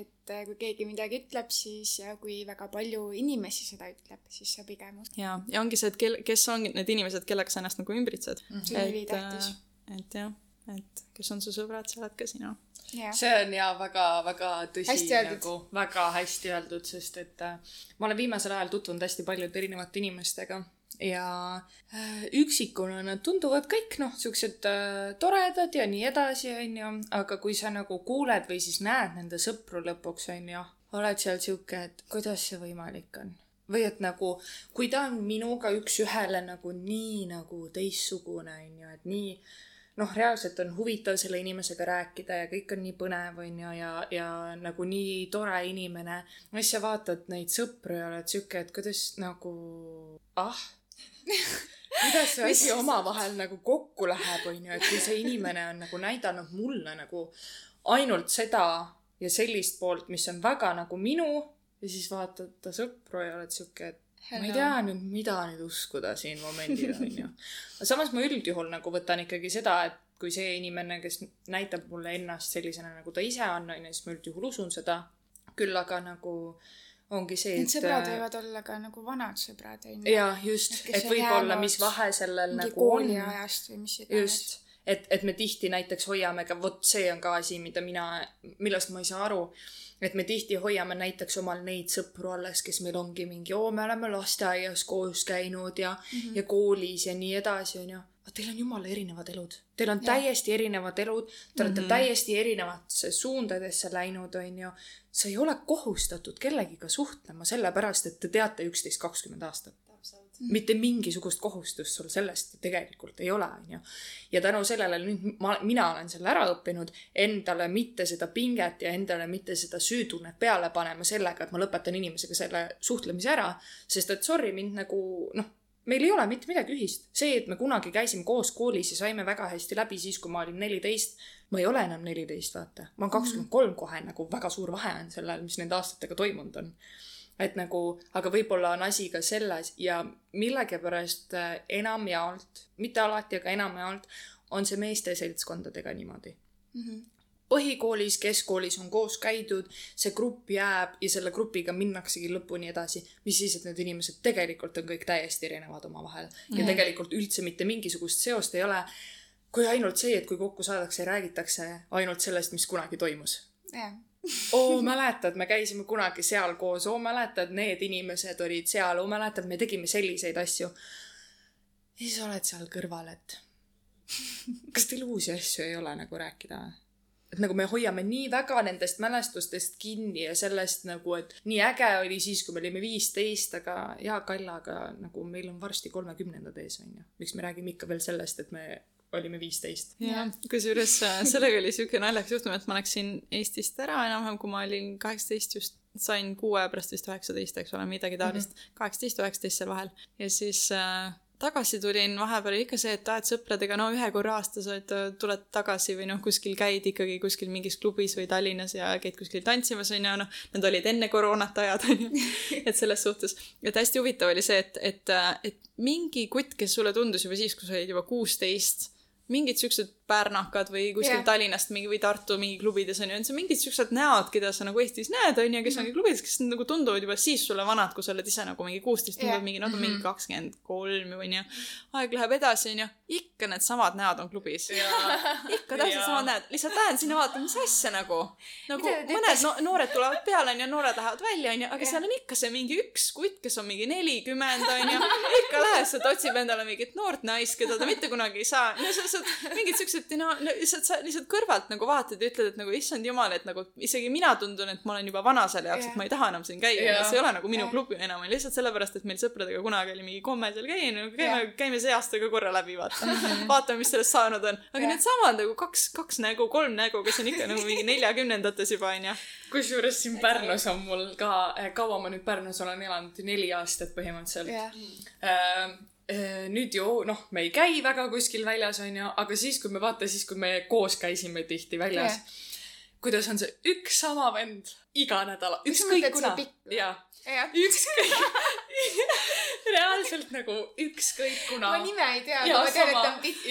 et äh, kui keegi midagi ütleb, siis ja kui väga palju inimesi seda ütleb, siis sa pigem uskud. ja, ja ongi see, et kel-, kes on need inimesed, kellega sa ennast nagu ümbritsed. see on ülitähtis. et jah, et kes on su sõbrad, see oled ka sina. jah, see on ja väga-väga tõsi nagu, väga hästi öeldud, sest et äh, ma olen viimasel ajal tutvunud hästi paljude erinevate inimestega ja äh, üksikuna nad tunduvad kõik noh, siuksed äh, toredad ja nii edasi, onju, aga kui sa nagu kuuled või siis näed nende sõpru lõpuks, onju, oled seal siuke, et kuidas see võimalik on? Või et nagu, kui ta on minuga üks-ühele nagu nii nagu teistsugune, onju, et nii noh, reaalselt on huvitav selle inimesega rääkida ja kõik on nii põnev, onju, ja, ja nagu nii tore inimene. ja siis sa vaatad neid sõpru ja oled sihuke, et kuidas nagu, ah, kuidas see asi omavahel nagu kokku läheb, onju, et kui see inimene on nagu näidanud mulle nagu ainult seda ja sellist poolt, mis on väga nagu minu ja siis vaatad ta sõpru ja oled sihuke, et ma ei Hello. tea nüüd, mida nüüd uskuda siin momendil, onju. aga samas ma üldjuhul nagu võtan ikkagi seda, et kui see inimene, kes näitab mulle ennast sellisena, nagu ta ise on, onju, siis ma üldjuhul usun seda. küll aga nagu ongi see, need sõbrad et võivad olla ka nagu vanad sõbrad, onju. jaa, just, et võib-olla, mis vahe sellel nagu on. kooliajast või mis iganes. just, et, et me tihti näiteks hoiame ka, vot see on ka asi, mida mina, millest ma ei saa aru. et me tihti hoiame näiteks omal neid sõpru alles, kes meil ongi mingi, oo, me oleme lasteaias koos käinud ja mm, -hmm. ja koolis ja nii edasi, onju. aga teil on jumala erinevad elud. Teil on Jah. täiesti erinevad elud, te olete mm -hmm. täiesti erinevatesse suundadesse läinud, onju. sa ei ole kohustatud kellegiga suhtlema sellepärast, et te teate üksteist kakskümmend aastat mitte mingisugust kohustust sul sellest tegelikult ei ole, onju. ja tänu sellele nüüd ma, mina olen selle ära õppinud, endale mitte seda pinget ja endale mitte seda süütunnet peale panema sellega, et ma lõpetan inimesega selle suhtlemise ära, sest et sorry, mind nagu noh, meil ei ole mitte midagi ühist. see, et me kunagi käisime koos koolis ja saime väga hästi läbi siis, kui ma olin neliteist, ma ei ole enam neliteist, vaata. ma olen kakskümmend kolm kohe, nagu väga suur vahe on sellel, mis nende aastatega toimunud on et nagu, aga võib-olla on asi ka selles ja millegipärast äh, enamjaolt, mitte alati, aga enamjaolt on see meeste seltskondadega niimoodi mm. -hmm. põhikoolis, keskkoolis on koos käidud, see grupp jääb ja selle grupiga minnaksegi lõpuni edasi, mis siis, et need inimesed tegelikult on kõik täiesti erinevad omavahel ja mm -hmm. tegelikult üldse mitte mingisugust seost ei ole. kui ainult see, et kui kokku saadakse, räägitakse ainult sellest, mis kunagi toimus jah, oo, mäletad, me käisime kunagi seal koos, oo, mäletad, need inimesed olid seal, oo, mäletad, me tegime selliseid asju. ja siis oled seal kõrval, et kas teil uusi asju ei ole nagu rääkida või? et nagu me hoiame nii väga nendest mälestustest kinni ja sellest nagu, et nii äge oli siis, kui me olime viisteist, aga jaa, Kallaga nagu meil on varsti kolmekümnendad ees, onju. miks me räägime ikka veel sellest, et me olime viisteist? jah, kusjuures äh, sellega oli siuke naljakas juhtum, et ma läksin Eestist ära enam-vähem, kui ma olin kaheksateist just, sain kuue pärast vist üheksateist, eks ole, midagi taolist. kaheksateist, üheksateist seal vahel. ja siis äh, tagasi tulin, vahepeal oli ikka see, et et sõpradega no ühe korra aastas oled, tuled tagasi või noh, kuskil käid ikkagi kuskil mingis klubis või Tallinnas ja käid kuskil tantsimas onju, noh, need olid enne koroonat ajad onju. et selles suhtes, et hästi huvitav oli see, et, et, et mingi kutt, kes sulle tundus juba siis, kui sa olid juba kuusteist, mingid siuksed pärnakad või kuskil yeah. Tallinnast mingi või Tartu mingi klubides on ju, on see mingid siuksed näod, keda sa nagu Eestis näed, on ju, kes ongi klubides, kes nagu tunduvad juba siis sulle vanad, kui sa oled ise nagu mingi kuusteist, tunduvad Jah. mingi, nad on mingi kakskümmend kolm või onju. aeg läheb edasi, onju, ikka needsamad näod on klubis. ikka täpselt Jaa. samad näod, lihtsalt lähen sinna vaatama, mis asja nagu. nagu mõned no, noored tulevad peale onju, noored lähevad välja onju, aga seal on ikka see mingi üks kutt, kes on mingi nelikümmend onju. ikka läheb sealt, otsib endale mingit noort naist, keda ta mitte kunagi ei saa. no sa saad mingid siuksed, no lihtsalt sa lihtsalt kõrvalt nagu vaatad ja ütled, et nagu issand jumal, et nagu isegi mina tundun, et ma olen juba vana selle jaoks, Jah. et ma ei taha enam siin käia yeah.. see ei ole nagu minu Jah. klubi enam, lihtsalt sellepärast, et meil sõpradega kunagi oli mingi komme seal käia, käime, käime see aasta ka korra läbi, vaata. vaatame, mis sellest saanud on. aga Jah. needsamad nagu kaks, kaks nägu, kolm nägu, kes on ikka nagu mingi neljakümnendates juba onju. kusjuures siin Pärnus on mul ka, kaua ma nüüd Pärnus olen elanud, neli aastat põhimõtteliselt äh, nüüd ju noh, me ei käi väga kuskil väljas, onju, aga siis, kui me vaata, siis kui me koos käisime tihti väljas Jah. kuidas on see üks sama vend iga nädal, Mis sa ükskõik kuna. jaa, ükskõik reaalselt nagu ükskõik kuna. ma nime ei tea, aga ma tean, et ta on pikk.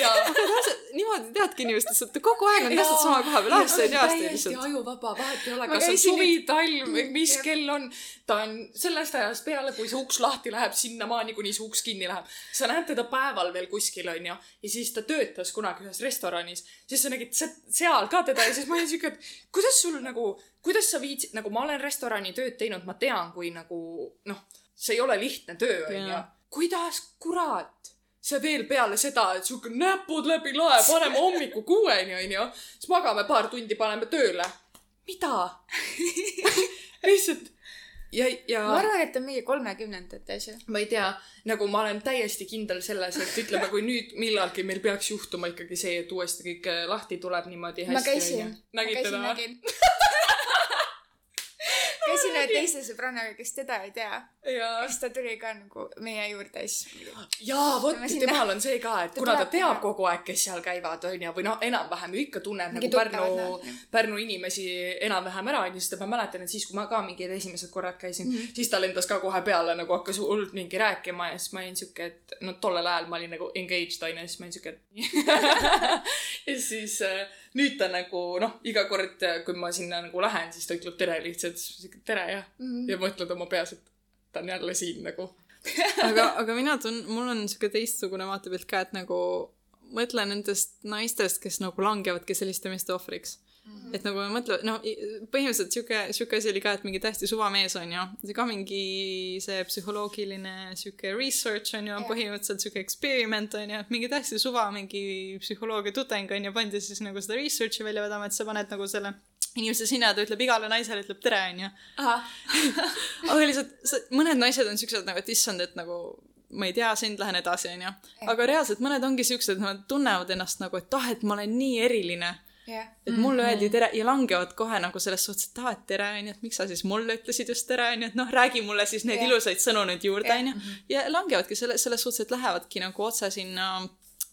niimoodi teadki inimestest, et kogu aeg on täpselt sama koha peal, aastaid ja aastaid täiesti lihtsalt. ajuvaba, vahet ei ole, kas on suvi, nüüd- talv, mis Jah. kell on. ta on sellest ajast peale, kui see uks lahti läheb, sinnamaani, kuni see uks kinni läheb. sa näed teda päeval veel kuskil, onju. ja siis ta töötas kunagi ühes restoranis. siis sa nägid se- seal ka teda ja siis ma olin siuke, et kuidas sul nagu, kuidas sa viitsid, nagu ma olen restorani tööd teinud, ma tean, kui nagu noh, see ei ole lihtne töö, onju kuidas kurat sa veel peale seda, et siuke näpud läbi lae, paneme hommiku kuueni, onju, siis magame paar tundi, paneme tööle. mida? lihtsalt ja, ja ma arvan, et on mingi kolmekümnendates ju. ma ei tea, nagu ma olen täiesti kindel selles, et ütleme, kui nüüd millalgi meil peaks juhtuma ikkagi see, et uuesti kõik lahti tuleb niimoodi ma hästi. käisin, ma nägid käisin, teda või? nägin. käisin ühe teise sõbrannaga, kes teda ei tea. siis ta tuli ka nagu meie juurde, siis jaa, vot temal on see ka, et Ta kuna ta teab kogu aeg, kes seal käivad, onju, või noh, enam-vähem ju ikka tunneb nagu Pärnu Pärnu inimesi enam-vähem ära, onju, sest ma mäletan, et siis, kui ma ka mingid esimesed korrad käisin mm. -hmm. siis ta lendas ka kohe peale nagu hakkas hullult mingi rääkima ja siis ma olin siuke, et no tollel ajal ma olin nagu engaged onju, siis ma olin siuke, et ja siis äh, nüüd ta nagu noh, iga kord, kui ma sinna nagu lähen, siis ta ütleb tere lihtsalt, siis ma siuke tere jah mm. Mhm. -hmm. ja mõtled oma peas, et ta on jälle siin nagu. aga, aga mina tun-, mul on siuke teistsugune vaatepilt ka, et nagu mõtle nendest naistest, kes nagu langevadki selliste meeste ohvriks mm. -hmm. et nagu mõtle, noh, põhimõtteliselt siuke, siuke asi oli ka, et mingi täiesti suvamees on ju, see ka mingi see psühholoogiline siuke research on ju Jah., põhimõtteliselt siuke experiment on ju, et mingi täiesti suva mingi psühholoogia tudeng on ju, pandi siis nagu seda research'i välja vedama, et sa paned nagu selle inimese sinna ta ütleb igale naisele ütleb tere on ju aga lihtsalt sa, mõned naised on siuksed nagu, et issand, et nagu ma ei tea sind, lähen edasi, onju. aga reaalselt mõned ongi siuksed, nad tunnevad ennast nagu, et ah, et ma olen nii eriline. jah. et mulle öeldi tere ja langevad kohe nagu selles suhtes, et aa, et tere, onju, et miks sa siis mulle ütlesid just tere, onju, et noh, räägi mulle siis neid Jah. ilusaid sõnu nüüd juurde, onju. ja langevadki selle, selles suhtes, et lähevadki nagu otse sinna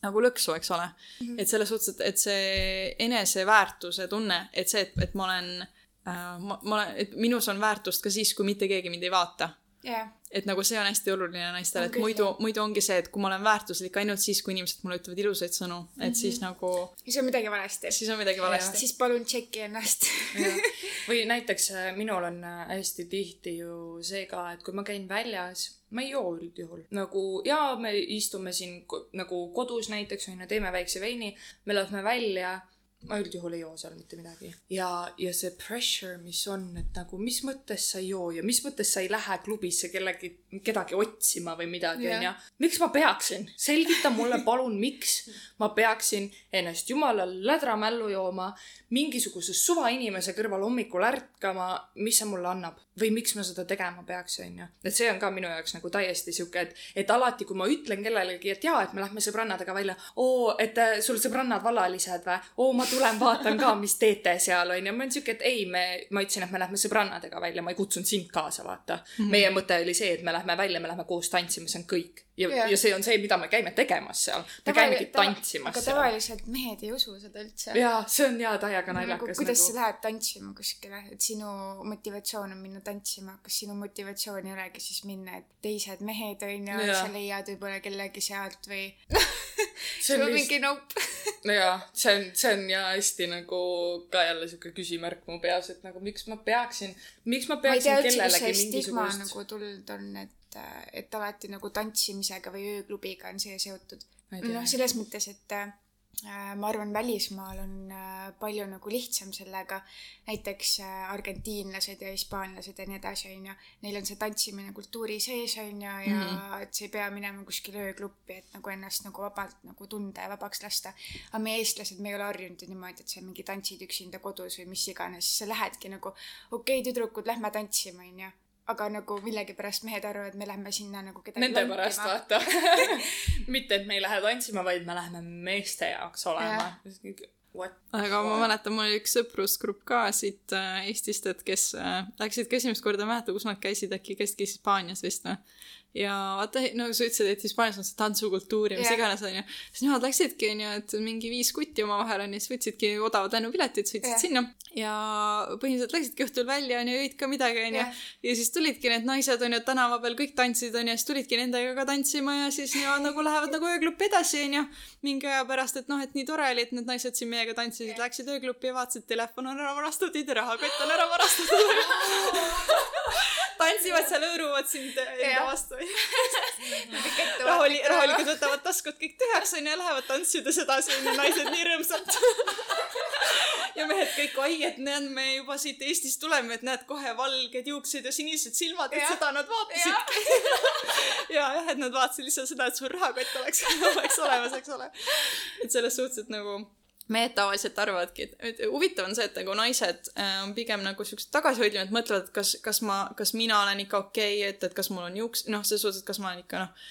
nagu lõksu, eks ole mm. -hmm. et selles suhtes, et, et see eneseväärtuse tunne, et see, et, et ma olen äh,, ma, ma olen, et minus on väärtust ka siis, kui mitte keegi mind ei vaata jah. et nagu see on hästi oluline naistele, et muidu muidu ongi see, et kui ma olen väärtuslik ainult siis, kui inimesed mulle ütlevad ilusaid sõnu, et mm -hmm. siis nagu, siis on midagi valesti. siis on midagi valesti. siis palun tšeki ennast. või näiteks äh, minul on äh, hästi tihti ju see ka, et kui ma käin väljas, ma ei joo üldjuhul. nagu jaa, me istume siin nagu kodus näiteks onju, teeme väikse veini, me lähme välja. Ma üldjuhul ei joo seal mitte midagi. ja, ja see pressure, mis on, et nagu mis mõttes sa ei joo ja mis mõttes sa ei lähe klubisse kellegi, kedagi otsima või midagi onju. miks ma peaksin? selgita mulle palun, miks ma peaksin ennast jumala lädramällu jooma, mingisuguse suvainimese kõrval hommikul ärkama, mis see mulle annab või miks ma seda tegema peaks, onju. et see on ka minu jaoks nagu täiesti sihuke, et, et alati, kui ma ütlen kellelegi, et jaa, et me lähme sõbrannadega välja, oo, et äh, sul sõbrannad vallalised või, oo, ma tulen vaatan ka, mis teete seal, onju. ma olen sihuke, et ei, me, ma ütlesin, et me lähme sõbrannadega välja, ma ei kutsunud sind kaasa, vaata mm. -hmm. meie mõte oli see, et me lähme välja, me lähme koos tantsima, see on kõik. ja yeah., ja see on see, mida me käime tegemas seal. me käimegi tantsimas aga seal. tavaliselt mehed ei usu seda üldse. jaa, see on jaa täiega nagu naljakas kuidas nagu sa. lähed tantsima kuskile, et sinu motivatsioon on minna tantsima, kas sinu motivatsioon ei olegi siis minna, et teised mehed on ju, Jaa. sa leiad võib-olla kellegi sealt või see on mingi nopp. jaa, see on, see on jaa hästi nagu ka jälle sihuke küsimärk mu peas, et nagu miks ma peaksin, miks ma ma tea peaksin üldse, kust kellelegi mingisugust nagu tulnud on, et, et alati nagu tantsimisega või ööklubiga on see seotud. Ma tea. noh, selles mõttes, et ma arvan, välismaal on äh, palju nagu lihtsam sellega. näiteks äh, argentiinlased ja hispaanlased ja nii edasi, on ju. Neil on see tantsimine kultuuri sees, on ju, ja mm -hmm. et sa ei pea minema kuskile ööklubbi, et nagu ennast nagu vabalt nagu tunda ja vabaks lasta. aga me, eestlased, me ei ole harjunud ju niimoodi, et sa mingi tantsid üksinda kodus või mis iganes, sa lähedki nagu okei okay,, tüdrukud, lähme tantsima, on ju. Aga nagu millegipärast mehed arvavad, et me lähme sinna nagu kedagi Nende pärast. vaata. mitte, et me ei lähe tantsima, vaid me läheme meeste jaoks olema. What? aga ma mäletan, mul oli üks sõprusgrupp ka siit äh, Eestist, et kes äh, läksid ka esimest korda, ei mäleta, kus nad käisid, äkki käisidki Hispaanias vist või. Ja vaata, no sa ütlesid, et Hispaanias on see tantsukultuur ja mis Jah. iganes onju. siis nemad läksidki onju, et mingi viis kutti omavahel onju, siis võtsidki odavad lennupiletid, sõitsid Jah. sinna ja põhimõtteliselt läksidki õhtul välja onju, jõid ka midagi onju ja siis tulidki need naised onju tänava peal, kõik tantsisid onju, siis tulidki nendega ka tantsima ja siis nemad nagu lähevad nagu ööklubbi edasi onju. mingi aja pärast, et noh, et nii tore oli, et need naised siin meiega tantsisid, läksid ööklubbi ja vaatasid, telefon on ära varastatud rahakott on ära varastatud. tantsivad seal, hõõruvad sind enda vastu. rahuli, rahulikult võtavad taskud kõik tühjaks onju ja lähevad tantsides edasi onju, naised nii rõõmsalt. ja mehed kõik, oi, et näed, me juba siit Eestist tuleme, et näed kohe valged juuksed ja sinised silmad, et seda nad vaatasidki. ja jah, et nad vaatasid lihtsalt seda, et sul rahakott oleks, oleks olemas, eks ole. et selles suhtes, et nagu mehed tavaliselt arvavadki, et, et huvitav on see, et nagu naised äh, on pigem nagu siuksed tagasihoidlikud, mõtlevad, et kas, kas ma, kas mina olen ikka okei okay,, et, et kas mul on juuks, noh, selles suhtes, et kas ma olen ikka noh,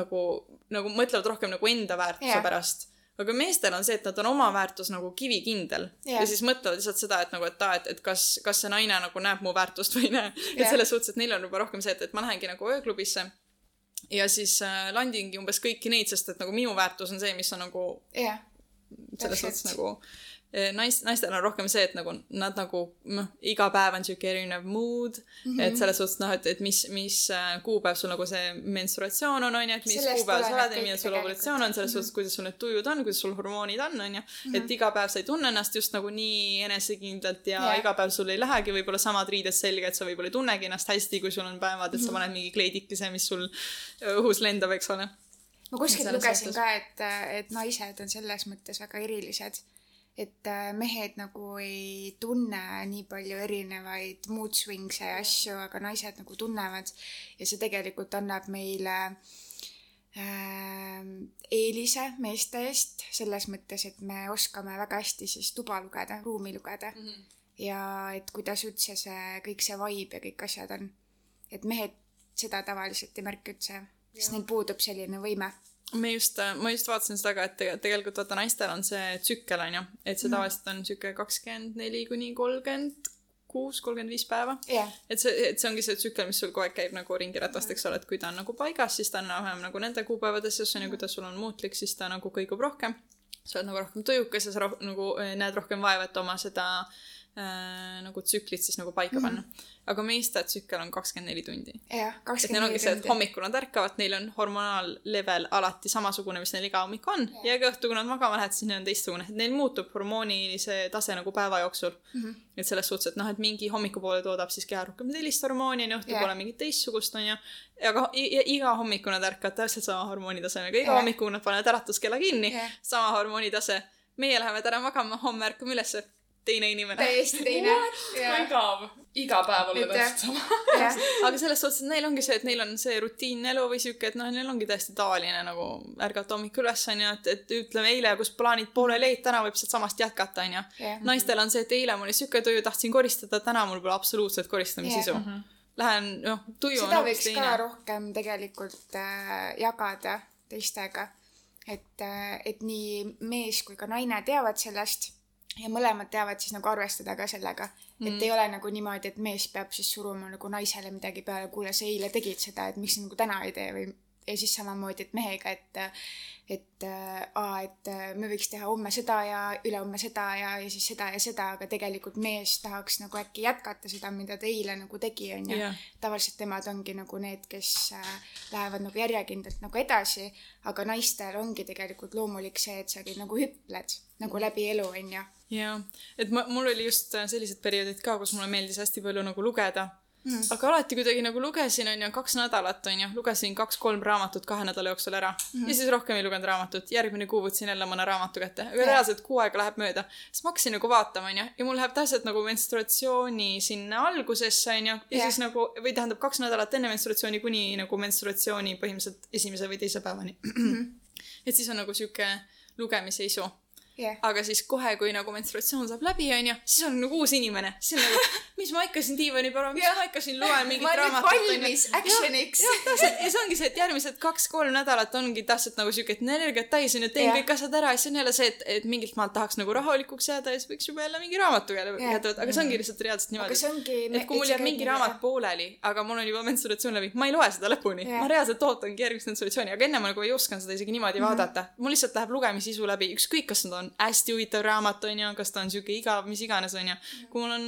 nagu, nagu mõtlevad rohkem nagu enda väärtuse yeah. pärast. aga meestel on see, et nad on oma väärtus nagu kivikindel yeah. ja siis mõtlevad lihtsalt seda, et nagu, et aa, et, et kas, kas see naine nagu näeb mu väärtust või ei näe. et Jah. selles suhtes, et neil on juba rohkem see, et, et ma lähengi nagu ööklubisse ja siis äh, landingi umbes kõiki neid, sest et nagu minu väärtus on see, mis on nagu jah, selles suhtes nagu eh, nais-, naistel on rohkem see, et nagu nad nagu noh, iga päev on siuke erinev mood mm, Mhm. -hmm. et selles suhtes noh, et, et mis, mis äh, kuupäev sul nagu see menstruatsioon on, onju, et mis Sellest kuupäev sa oled ja milline sul ovulatsioon on, selles suhtes, kuidas sul need tujud on, kuidas sul hormoonid on, onju. et iga päev sa ei tunne ennast just nagu nii enesekindlalt ja yeah. iga päev sul ei lähegi võib-olla samad riided selga, et sa võib-olla ei tunnegi ennast hästi, kui sul on päevad, et sa paned mingi kleidikese, mis sul õhus lendab, eks ole. Ma kuskilt lugesin suhtes. ka, et, et naised on selles mõttes väga erilised. et äh, mehed nagu ei tunne nii palju erinevaid mood swings'e ja asju, aga naised nagu tunnevad ja see tegelikult annab meile äh, eelise meeste eest selles mõttes, et me oskame väga hästi siis tuba lugeda, ruumi lugeda mm. -hmm. ja et kuidas üldse see kõik see vibe ja kõik asjad on. et mehed seda tavaliselt ei märka üldse, sest neil puudub selline võime. me just, ma just vaatasin seda ka, et tege- tegelikult vaata naistel on see tsükkel onju, et see tavaliselt on siuke kakskümmend neli kuni kolmkümmend kuus, kolmkümmend viis päeva. jah, et see, et see ongi see tsükkel, mis sul kogu aeg käib nagu ringiratast, eks ole, et kui ta on nagu paigas, siis ta on enam-vähem nagu nende kuupäevade sees onju, kui ta sul on muutlik, siis ta nagu kõigub rohkem. sa oled nagu rohkem tujukas ja sa roh-, nagu eh, näed rohkem vaeva, et oma seda äh, nagu tsüklit siis nagu paika panna mm. -hmm. aga meeste tsükkel on kakskümmend neli tundi et neil ongi see, et hommikul nad ärkavad, neil on hormonaallevel alati samasugune, mis neil iga hommik on ja, ja ka õhtul, kui nad magama lähevad, siis neil on teistsugune, et neil muutub hormoonilise tase nagu päeva jooksul mm. -hmm. et selles suhtes, et noh, et mingi hommikupoole toodab siis keha rohkem sellist hormooni onju, õhtupoole Jah. mingit teistsugust onju. aga iga hommiku nad ärkavad täpselt sama hormoonitasemega, iga Jah. hommikul nad panevad äratuskella kinni Jah., sama hormoonitase. meie läheme täna magama, homme ärkame ülesse, teine inimene. täiesti teine. igav. iga päev olla täpselt sama. aga selles suhtes, et neil ongi see, et neil on see rutiinne elu või sihuke, et noh, neil ongi täiesti tavaline nagu ärgata hommikul üles onju, et, et ütleme eile, kus plaanid pooleli jäid, täna võib sealt samast jätkata onju Jah.. naistel on see, et eile mul oli sihuke tuju, tahtsin koristada, täna mul pole absoluutselt koristamissisu yeah.. Lähen, noh, tuju on seda hoopis võiks ka teine. rohkem tegelikult äh, jagada teistega. et äh,, et nii mees kui ka naine teavad sellest ja mõlemad teavad siis nagu arvestada ka sellega. et ei ole nagu niimoodi, et mees peab siis suruma nagu naisele midagi peale, kuule, sa eile tegid seda, et miks sa nagu täna ei tee või ja siis samamoodi, et mehega, et et äh, aa, et äh, me võiks teha homme seda ja ülehomme seda ja, ja siis seda ja seda, aga tegelikult mees tahaks nagu äkki jätkata seda, mida ta eile nagu tegi, onju Jah. tavaliselt temad ongi nagu need, kes äh, lähevad nagu järjekindlalt nagu edasi, aga naistel ongi tegelikult loomulik see, et sa nagu hüpled nagu läbi elu, onju. jaa, et ma, mul oli just sellised perioodid ka, kus mulle meeldis hästi palju nagu lugeda mm.. aga alati kuidagi nagu lugesin, onju, kaks nädalat, onju, lugesin kaks-kolm raamatut kahe nädala jooksul ära mm.. ja siis rohkem ei lugenud raamatut, järgmine kuu võtsin jälle mõne raamatu kätte, aga Jah. reaalselt kuu aega läheb mööda. siis ma hakkasin nagu vaatama, onju, ja mul läheb täpselt nagu menstruatsiooni sinna algusesse, onju, ja Jah. siis nagu, või tähendab kaks nädalat enne menstruatsiooni kuni nagu menstruatsiooni põhimõtteliselt esimese või teise päevani. et siis on nagu sihuke lugemise Jah. aga siis kohe, kui nagu menstruatsioon saab läbi, onju, siis on nagu uus inimene. siis on nagu, mis ma ikka siin diivani peal mis Jah. ma ikka siin loen mingit ma olen nüüd raamatut, valmis action'iks. jah, täpselt ja see ongi see, et järgmised kaks-kolm nädalat ongi täpselt nagu siuke, et energiat täis onju, teen Jah. kõik asjad ära ja siis on jälle see, et, et mingilt maalt tahaks nagu rahulikuks jääda ja siis võiks juba jälle mingi raamatu jälle kätte võtta, aga see ongi lihtsalt reaalselt niimoodi. et kui mul jääb mingi raamat pooleli, aga mul on juba menstruatsioon läbi, ma ei loe seda lõpuni Jah. ma reaalselt ootangi järgmist menstruatsiooni, aga enne ma nagu ei osanud seda isegi niimoodi Mhm. vaadata. mul lihtsalt läheb lugemissisu läbi, ükskõik, kas ta on hästi huvitav raamat, onju, kas ta on siuke igav, mis iganes, onju. Mhm. kui mul on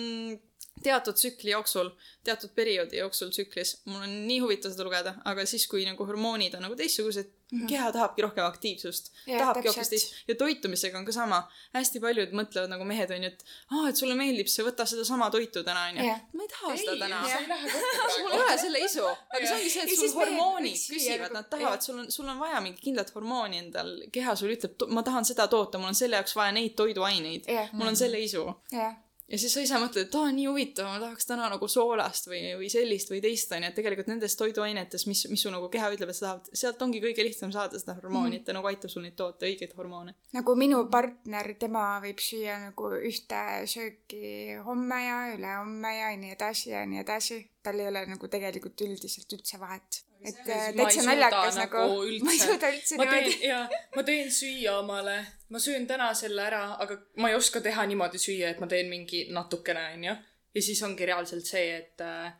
teatud tsükli jooksul, teatud perioodi jooksul tsüklis, mul on nii huvitav seda lugeda, aga siis, kui nagu hormoonid on nagu teistsugused, keha tahabki rohkem aktiivsust Mhm. Jah, tahabki hoopis teist ja toitumisega on ka sama. hästi paljud mõtlevad nagu mehed onju, et aa, et sulle meeldib see, võta sedasama toitu täna onju Jah.. ma ei taha seda täna. ei lähe kokku mul ei ole selle isu, aga see ongi see, et sul hormoonid küsivad, nagu- nad tahavad, sul on, sul on vaja mingit kindlat hormooni endal, keha sul ütleb, ma tahan seda toota, mul on selle jaoks vaja neid toiduaineid Jah.. mul on selle isu. jah, ja siis sa ise mõtled, et aa, nii huvitav, ma tahaks täna nagu soolast või, või sellist või teist onju, et tegelikult nendes toiduainetes, mis, mis su nagu keha ütleb, et sa tahad, sealt ongi kõige lihtsam saada seda hormooni, et ta nagu aitab sul neid toota, õigeid hormoone. nagu minu partner, tema võib süüa nagu ühte sööki homme ja ülehomme ja nii edasi ja nii edasi. tal ei ole nagu tegelikult üldiselt üldse vahet. Et Ma äh, täitsa naljakas nagu nagu, ma ei suuda üldse ma niimoodi teen, jaa, ma teen süüa omale, ma söön täna selle ära, aga ma ei oska teha niimoodi süüa, et ma teen mingi natukene, onju. ja siis ongi reaalselt see, et äh,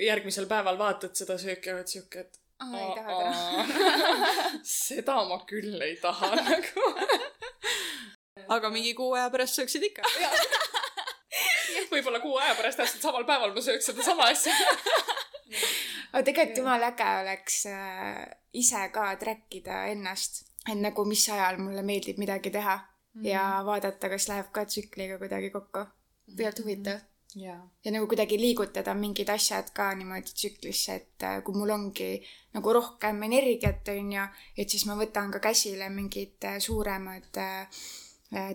järgmisel päeval vaatad seda sööki ja oled siuke, et Aa, ei taha täna. seda ma küll ei taha nagu. aga mingi kuu aja pärast sööksid ikka. võib-olla kuu aja pärast täpselt samal päeval ma sööks sedasama asja. Aga tegelikult jumala äge oleks äh, ise ka track ida ennast, et nagu mis ajal mulle meeldib midagi teha mm -hmm. ja vaadata, kas läheb ka tsükliga kuidagi kokku. tegelikult huvitav. jaa. ja nagu kuidagi liigutada mingid asjad ka niimoodi tsüklisse, et äh, kui mul ongi nagu rohkem energiat, onju, et siis ma võtan ka käsile mingid äh, suuremad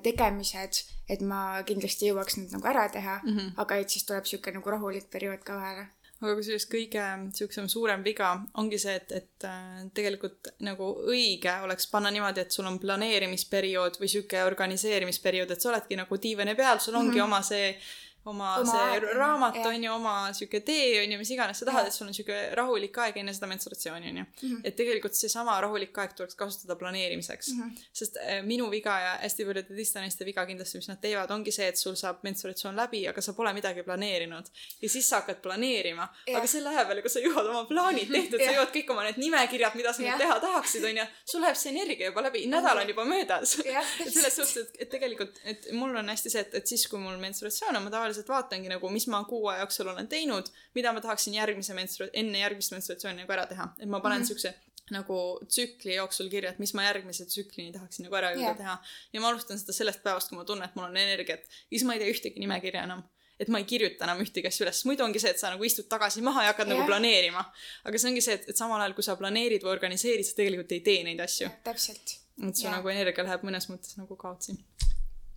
tegemised, et ma kindlasti jõuaks need nagu ära teha mm, -hmm. aga et siis tuleb sihuke nagu rahulik periood ka vahele. Aga kusjuures kõige siuksem suurem viga ongi see, et, et äh, tegelikult nagu õige oleks panna niimoodi, et sul on planeerimisperiood või sihuke organiseerimisperiood, et sa oledki nagu diivani peal, sul ongi mm -hmm. oma see oma, Oma see aeg, raamat jah. on ju, oma sihuke tee on ju, mis iganes sa tahad, et sul on sihuke rahulik aeg enne seda menstruatsiooni on ju. et tegelikult seesama rahulik aeg tuleks kasutada planeerimiseks mm. -hmm. sest äh, minu viga ja hästi paljude teiste naiste viga kindlasti, mis nad teevad, ongi see, et sul saab menstruatsioon läbi, aga sa pole midagi planeerinud. ja siis sa hakkad planeerima, Jah. aga selle aja peale, kui sa jõuad oma plaanid tehtud, sa Jah. jõuad kõik oma need nimekirjad, mida sa nüüd Jah. teha tahaksid, on ju, sul läheb see energia juba läbi, nädal on juba möödas. Jah, et selles suhtes, et, et tegelikult, et mul on hästi see, et, et siis, kui mul menstruatsioon on, ma tavaliselt vaatangi nagu, mis ma kuu aja jooksul olen teinud, mida ma tahaksin järgmise menstru-, enne järgmist menstruatsiooni nagu ära teha. et ma panen mm -hmm. siukse nagu tsükli jooksul kirja, et mis ma järgmise tsüklini tahaksin nagu ära Jah. teha. ja ma alustan seda sellest päevast, kui ma tunnen, et mul on energiat. ja siis ma ei tee ühtegi nimekirja enam et ma ei kirjuta enam ühtegi asja üles, muidu ongi see, et sa nagu istud tagasi maha ja hakkad yeah. nagu planeerima. aga see ongi see, et, et samal ajal, kui sa planeerid või organiseerid, sa tegelikult ei tee neid asju. täpselt. et su Jah. nagu energia läheb mõnes mõttes nagu kaotsi.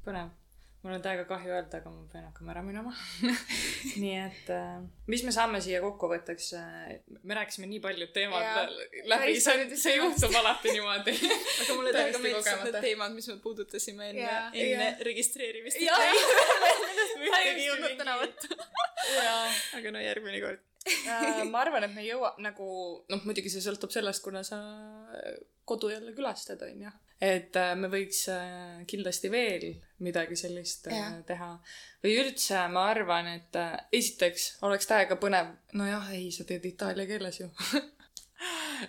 põnev. Mul on täiega kahju öelda, aga ma pean hakkama ära minema. nii et äh, mis me saame siia kokkuvõtteks äh,, me rääkisime nii paljud teemad Jaa. läbi, see paljudest, see juhtub alati niimoodi. aga mulle täiega meeldisid need teemad, mis me puudutasime enne enne Jaa. registreerimist. Ühtegi ei jõudnud täna võtta. aga no järgmine kord. Äh, ma arvan, et me ei jõua nagu noh, muidugi see sõltub sellest, kuna sa kodu jälle külastad, onju. et äh, me võiks äh, kindlasti veel midagi sellist Jah. teha. või üldse ma arvan, et esiteks oleks täiega põnev, nojah, ei, sa teed itaalia keeles ju.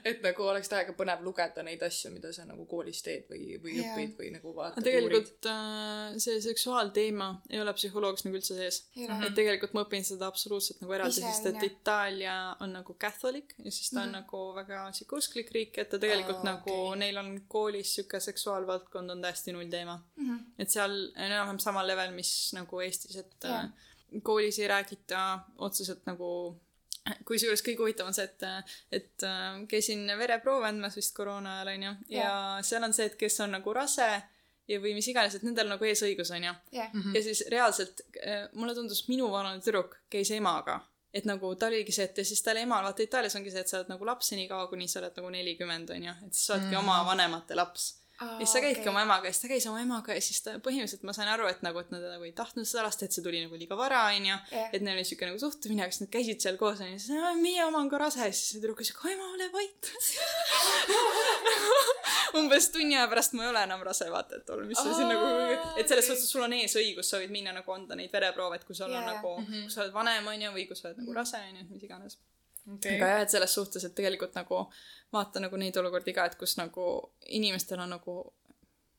et nagu oleks täiega põnev lugeda neid asju, mida sa nagu koolis teed või, või Jaa. õpid või nagu vaatad. aga tegelikult äh, see seksuaalteema ei ole psühholoogias nagu üldse sees. Et tegelikult ma õpin seda absoluutselt nagu eraldi, sest et. Itaalia on nagu catholic ja siis ta on nagu väga sihuke usklik riik, et ta tegelikult Aa, nagu okei. neil on koolis sihuke seksuaalvaldkond on täiesti null teema mm. -hmm. et seal on enam-vähem samal level, mis nagu Eestis, et Jah. äh, koolis ei räägita otseselt nagu kusjuures kõige huvitavam on see, et, et äh, käisin vereproove andmas vist koroona ajal onju ja seal on see, et kes on nagu rase ja, või mis iganes, et nendel on nagu eesõigus onju. jah, ja siis reaalselt äh, mulle tundus, minu vanane tüdruk käis emaga. et nagu ta oligi see, et ja siis tal emal, vaata Itaalias ongi see, et sa oled nagu laps senikaua, kuni sa oled nagu nelikümmend onju, et siis sa oledki mm. oma vanemate laps. Ja siis sa käidki oma emaga ja siis ta käis oma emaga ja siis ta põhimõtteliselt ma sain aru, et nagu, et nad nagu ei tahtnud seda lasta, et see tuli nagu liiga vara, onju. et neil oli siuke nagu suhtumine, aga siis nad käisid seal koos onju, siis meie oma on ka rase, siis tüdruk ütles, aga ema, ole vait. Umbes tunni aja pärast ma ei ole enam rase, vaata, et ol, mis sa siin nagu, et selles suhtes sul on eesõigus, sa võid minna nagu anda neid vereproove, et kui sul on nagu, kui sa oled vanem onju või kui sa oled nagu rase onju, et mis iganes okay.. aga jah, et selles suhtes, et tegelikult nagu vaata nagu neid olukordi ka, et kus nagu inimestel on nagu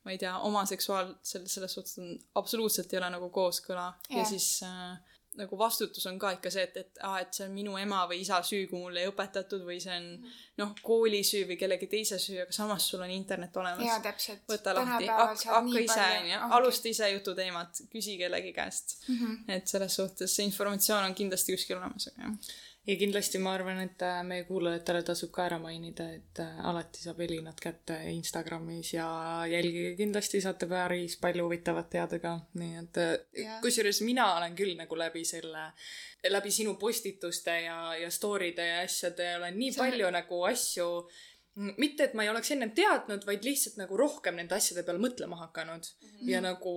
ma ei tea, oma seksuaal, selles, suhtes on, absoluutselt ei ole nagu kooskõla yeah. ja siis äh, nagu vastutus on ka ikka see, et, et aa, et see on minu ema või isa süü, kui mulle ei õpetatud või see on mm. noh, kooli süü või kellegi teise süü, aga samas sul on internet olemas. jaa, täpselt. võta lahti, hakka ise, onju, alusta ise jututeemat, küsi kellegi käest mm. -hmm. et selles suhtes see informatsioon on kindlasti kuskil olemas, aga jah ja kindlasti ma arvan, et äh, meie kuulajatele tasub ka ära mainida, et äh, alati saab Elinat kätte Instagramis ja jälgige kindlasti, saate päris palju huvitavat teada ka, nii et yeah. Äh, kusjuures mina olen küll nagu läbi selle, läbi sinu postituste ja, ja story'de ja asjade olen nii palju nagu asju mitte, et ma ei oleks ennem teadnud, vaid lihtsalt nagu rohkem nende asjade peale mõtlema hakanud mm. -hmm. ja nagu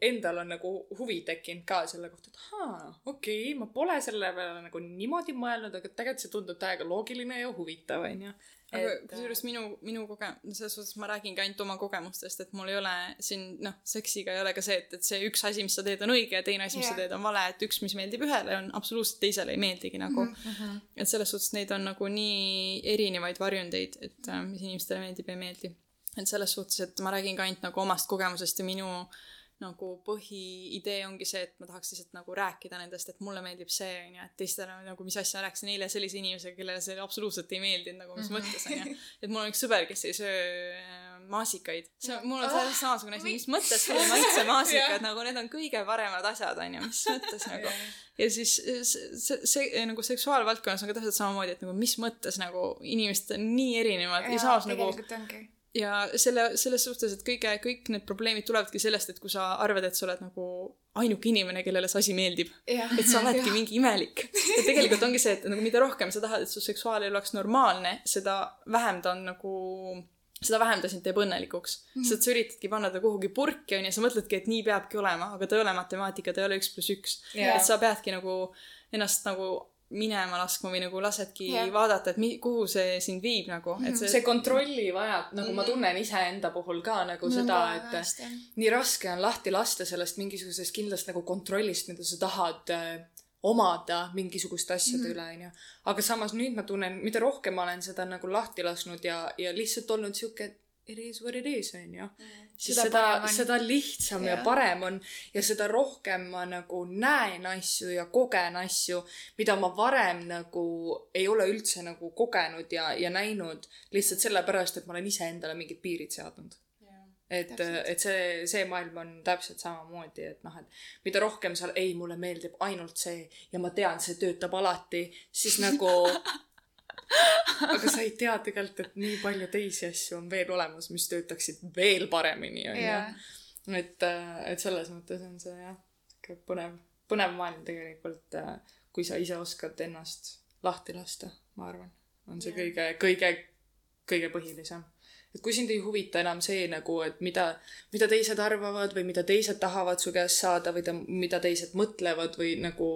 endal on nagu huvi tekkinud ka selle kohta, et ahaa, okei okay,, ma pole selle peale nagu niimoodi mõelnud, aga tegelikult see tundub täiega loogiline ja huvitav, onju aga kusjuures minu, minu koge-, selles suhtes ma räägingi ainult oma kogemustest, et mul ei ole siin, noh, seksiga ei ole ka see, et, et see üks asi, mis sa teed, on õige ja teine asi, mis yeah. sa teed, on vale, et üks, mis meeldib ühele, on absoluutselt teisele ei meeldigi nagu mm. -hmm. et selles suhtes neid on nagu nii erinevaid varjundeid, et äh, mis inimestele meeldib ja ei meeldi. et selles suhtes, et ma räägin ka ainult nagu omast kogemusest ja minu äh, nagu põhiidee ongi see, et ma tahaks lihtsalt nagu rääkida nendest, et mulle meeldib see, on ju, et teistele nagu, mis asja, rääkisin eile sellise inimesega, kellele see absoluutselt ei meeldinud, nagu mis mm -hmm. mõttes, on ju. et mul on üks sõber, kes ei söö äh, maasikaid. see, mul on täpselt samasugune asi, mis mõttes sul ei maitse maasikad, nagu need on kõige paremad asjad, on ju, mis mõttes nagu. ja siis see, see nagu seksuaalvaldkonnas on ka täpselt samamoodi, et nagu mis mõttes nagu inimesed on nii erinevad ja, ja samas nagu ja selle, selles suhtes, et kõige, kõik need probleemid tulevadki sellest, et kui sa arvad, et sa oled nagu ainuke inimene, kellele see asi meeldib. et sa oledki ja. mingi imelik. et tegelikult ongi see, et nagu mida rohkem sa tahad, et su seksuaalelu oleks normaalne, seda vähem ta on nagu seda vähem ta sind teeb õnnelikuks mm. -hmm. sest sa üritadki panna ta kuhugi purki, onju, sa mõtledki, et nii peabki olema, aga ta ei ole matemaatika, ta ei ole üks pluss üks. et sa peadki nagu ennast nagu minema laskma või nagu lasedki yeah. vaadata, et mi-, kuhu see sind viib nagu, et see see kontrolli vajab, nagu mm -hmm. ma tunnen iseenda puhul ka nagu -hmm. seda, et hästi. nii raske on lahti lasta sellest mingisugusest kindlast nagu kontrollist, mida sa tahad äh, omada mingisuguste asjade mm -hmm. üle, onju. aga samas nüüd ma tunnen, mida rohkem ma olen seda nagu lahti lasknud ja, ja lihtsalt olnud sihuke, et it is what it is, on ju. siis seda, seda, seda lihtsam ja. ja parem on ja seda rohkem ma nagu näen asju ja kogen asju, mida ma varem nagu ei ole üldse nagu kogenud ja, ja näinud lihtsalt sellepärast, et ma olen iseendale mingid piirid seadnud et, et see, see maailm on täpselt samamoodi, et noh, et mida rohkem seal ei, mulle meeldib ainult see ja ma tean, see töötab alati, siis nagu aga sa ei tea tegelikult, et nii palju teisi asju on veel olemas, mis töötaksid veel paremini, onju. et, äh, et selles mõttes on see jah, sihuke põnev, põnev maailm tegelikult, äh, kui sa ise oskad ennast lahti lasta, ma arvan, on see yeah. kõige, kõige, kõige põhilisem et kui sind ei huvita enam see nagu, et mida, mida teised arvavad või mida teised tahavad su käest saada või ta, mida teised mõtlevad või nagu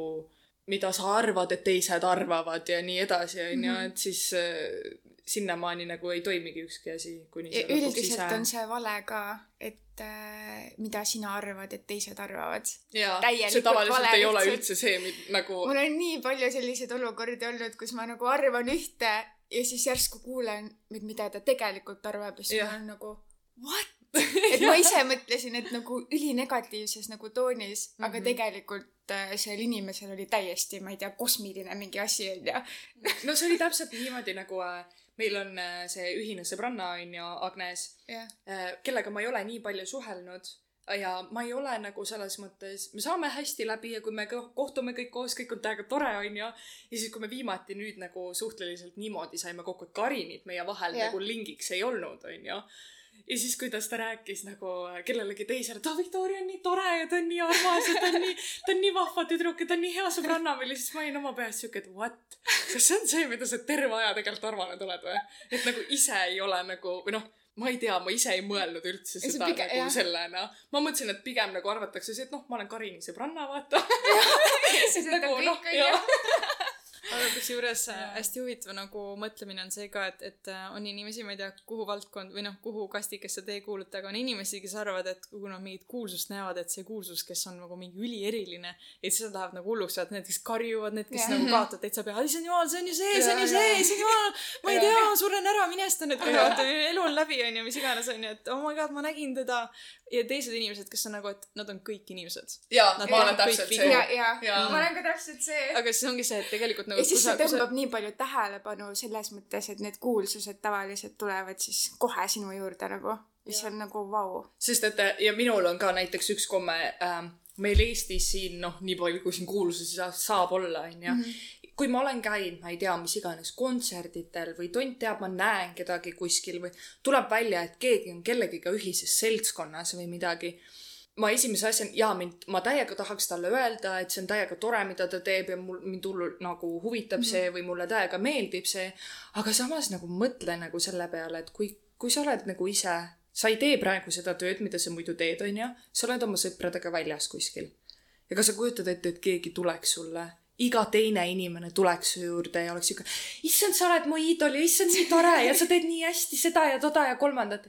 mida sa arvad, et teised arvavad ja nii edasi, onju, mhm. et siis äh, sinnamaani nagu ei toimigi ükski asi, kuni sa lõpuks ise. on see vale ka, et äh, mida sina arvad, et teised arvavad. jaa, see tavaliselt ei ole üldse see, nagu. mul on nii palju selliseid olukordi olnud, kus ma nagu arvan ühte ja siis järsku kuulen, mida ta tegelikult arvab ja siis ma olen nagu what? et ma ise mõtlesin, et nagu ülinegatiivses nagu toonis mm, -hmm. aga mhm. tegelikult äh, sellel inimesel oli täiesti, ma ei tea, kosmiline mingi asi onju. no see oli täpselt niimoodi nagu äh, meil on äh, see ühine sõbranna onju, Agnes yeah., kellega ma ei ole nii palju suhelnud ja ma ei ole nagu selles mõttes, me saame hästi läbi ja kui me kohtume kõik koos, kõik on täiega tore, onju. ja siis, kui me viimati nüüd nagu suhteliselt niimoodi saime kokku, et Karinit meie vahel yeah. nagu lingiks ei olnud, onju ja siis, kuidas ta rääkis nagu kellelegi teisele, et oh, Victoria on nii tore ja ta on nii armas ja ta on nii, ta on nii vahva tüdruk ja ta on nii hea sõbranna meil ja siis ma olin oma peas siuke, et what? kas see on see, mida sa terve aja tegelikult arvanud oled või? et nagu ise ei ole nagu, või noh, ma ei tea, ma ise ei mõelnud üldse seda pigem- nagu jah. sellena. ma mõtlesin, et pigem nagu arvatakse see, et noh, ma olen Karini sõbranna, vaata. see tähendab Nagu, noh, jah. aga kusjuures äh, hästi huvitav nagu mõtlemine on see ka, et, et äh, on inimesi, ma ei tea, kuhu valdkond või noh, kuhu kastikesse te kuulute, aga on inimesi, kes arvavad, et kui nad mingit kuulsust näevad, et see kuulsus, kes on nagu mingi ülieriline, et siis nad lähevad nagu hulluks, et need, kes karjuvad, need, kes Jah. nagu kaotavad täitsa pea, issand jumal, see on ju see, see on ju see, issand jumal, ma ei tea, suren ära, minestan, et vaata, elu on läbi, onju, mis iganes, onju, et oh my god, ma nägin teda. ja teised inimesed, kes on nagu, et nad on kõik inimesed. jaa ma olen täpselt see. ja, ja Jaa. ma olen ka täpselt see. aga siis ongi see, et tegelikult nagu ja siis see tõmbab nii palju tähelepanu selles mõttes, et need kuulsused tavaliselt tulevad siis kohe sinu juurde nagu, mis on nagu vau. sest et ja minul on ka näiteks üks komme ähm,, meil Eestis siin noh, nii palju kui siin kuulsusi sa- saab olla, onju. kui ma olen käinud, ma ei tea, mis iganes kontserditel või tont teab, ma näen kedagi kuskil või tuleb välja, et keegi on kellegiga ühises seltskonnas või midagi ma esimese asjana, jaa, mind, ma täiega tahaks talle öelda, et see on täiega tore, mida ta teeb ja mul, mind hullult nagu huvitab mm -hmm. see või mulle täiega meeldib see. aga samas nagu mõtle nagu selle peale, et kui, kui sa oled nagu ise, sa ei tee praegu seda tööd, mida sa muidu teed, onju. sa oled oma sõpradega väljas kuskil. ja kas sa kujutad ette, et keegi tuleks sulle, iga teine inimene tuleks su juurde ja oleks siuke, issand, sa oled mu iidol ja issand, nii tore ja sa teed nii hästi seda ja toda ja kolmandat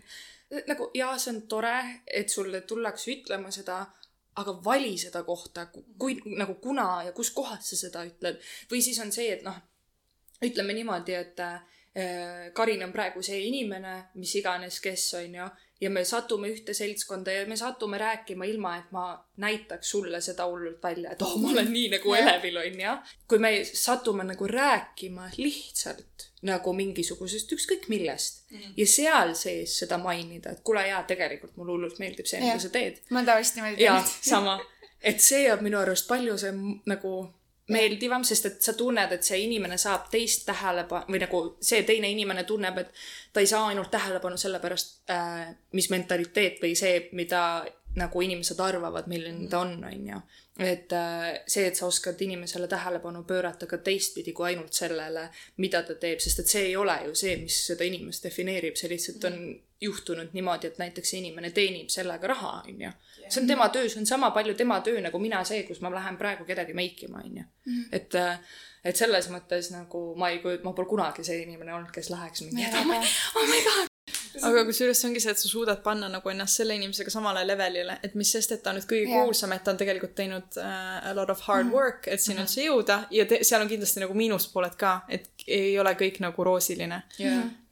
nagu jaa, see on tore, et sulle tullakse ütlema seda, aga vali seda kohta, kui nagu kuna ja kus kohas sa seda ütled. või siis on see, et noh, ütleme niimoodi, et äh, Karin on praegu see inimene, mis iganes, kes on ju, ja me satume ühte seltskonda ja me satume rääkima ilma, et ma näitaks sulle seda hullult välja, et oh, ma olen nii nagu elevil, on ju. kui me satume nagu rääkima lihtsalt nagu mingisugusest ükskõik millest mm -hmm. ja seal sees seda mainida, et kuule jaa, tegelikult mulle hullult meeldib see, mida sa teed. ma tavaliselt niimoodi jaa, sama. et see on minu arust palju see nagu meeldivam, sest et sa tunned, et see inimene saab teist tähelepanu või nagu see teine inimene tunneb, et ta ei saa ainult tähelepanu sellepärast äh,, mis mentaliteet või see, mida nagu inimesed arvavad, milline ta on, on ju. et äh, see, et sa oskad inimesele tähelepanu pöörata ka teistpidi kui ainult sellele, mida ta teeb, sest et see ei ole ju see, mis seda inimest defineerib, see lihtsalt on juhtunud niimoodi, et näiteks see inimene teenib sellega raha, on ju. see on tema töö, see on sama palju tema töö nagu mina see, kus ma lähen praegu kedagi meikima, on ju. et, et selles mõttes nagu ma ei kujuta, ma pole kunagi see inimene olnud, kes läheks mingi, et oh my, oh my god. Aga kusjuures see ongi see, et sa suudad panna nagu ennast selle inimesega samale levelile, et mis sest, et ta on nüüd kõige Jah. kuulsam, et ta on tegelikult teinud äh, a lot of hard work, et sinna üldse jõuda ja te, seal on kindlasti nagu miinuspooled ka, et ei ole kõik nagu roosiline.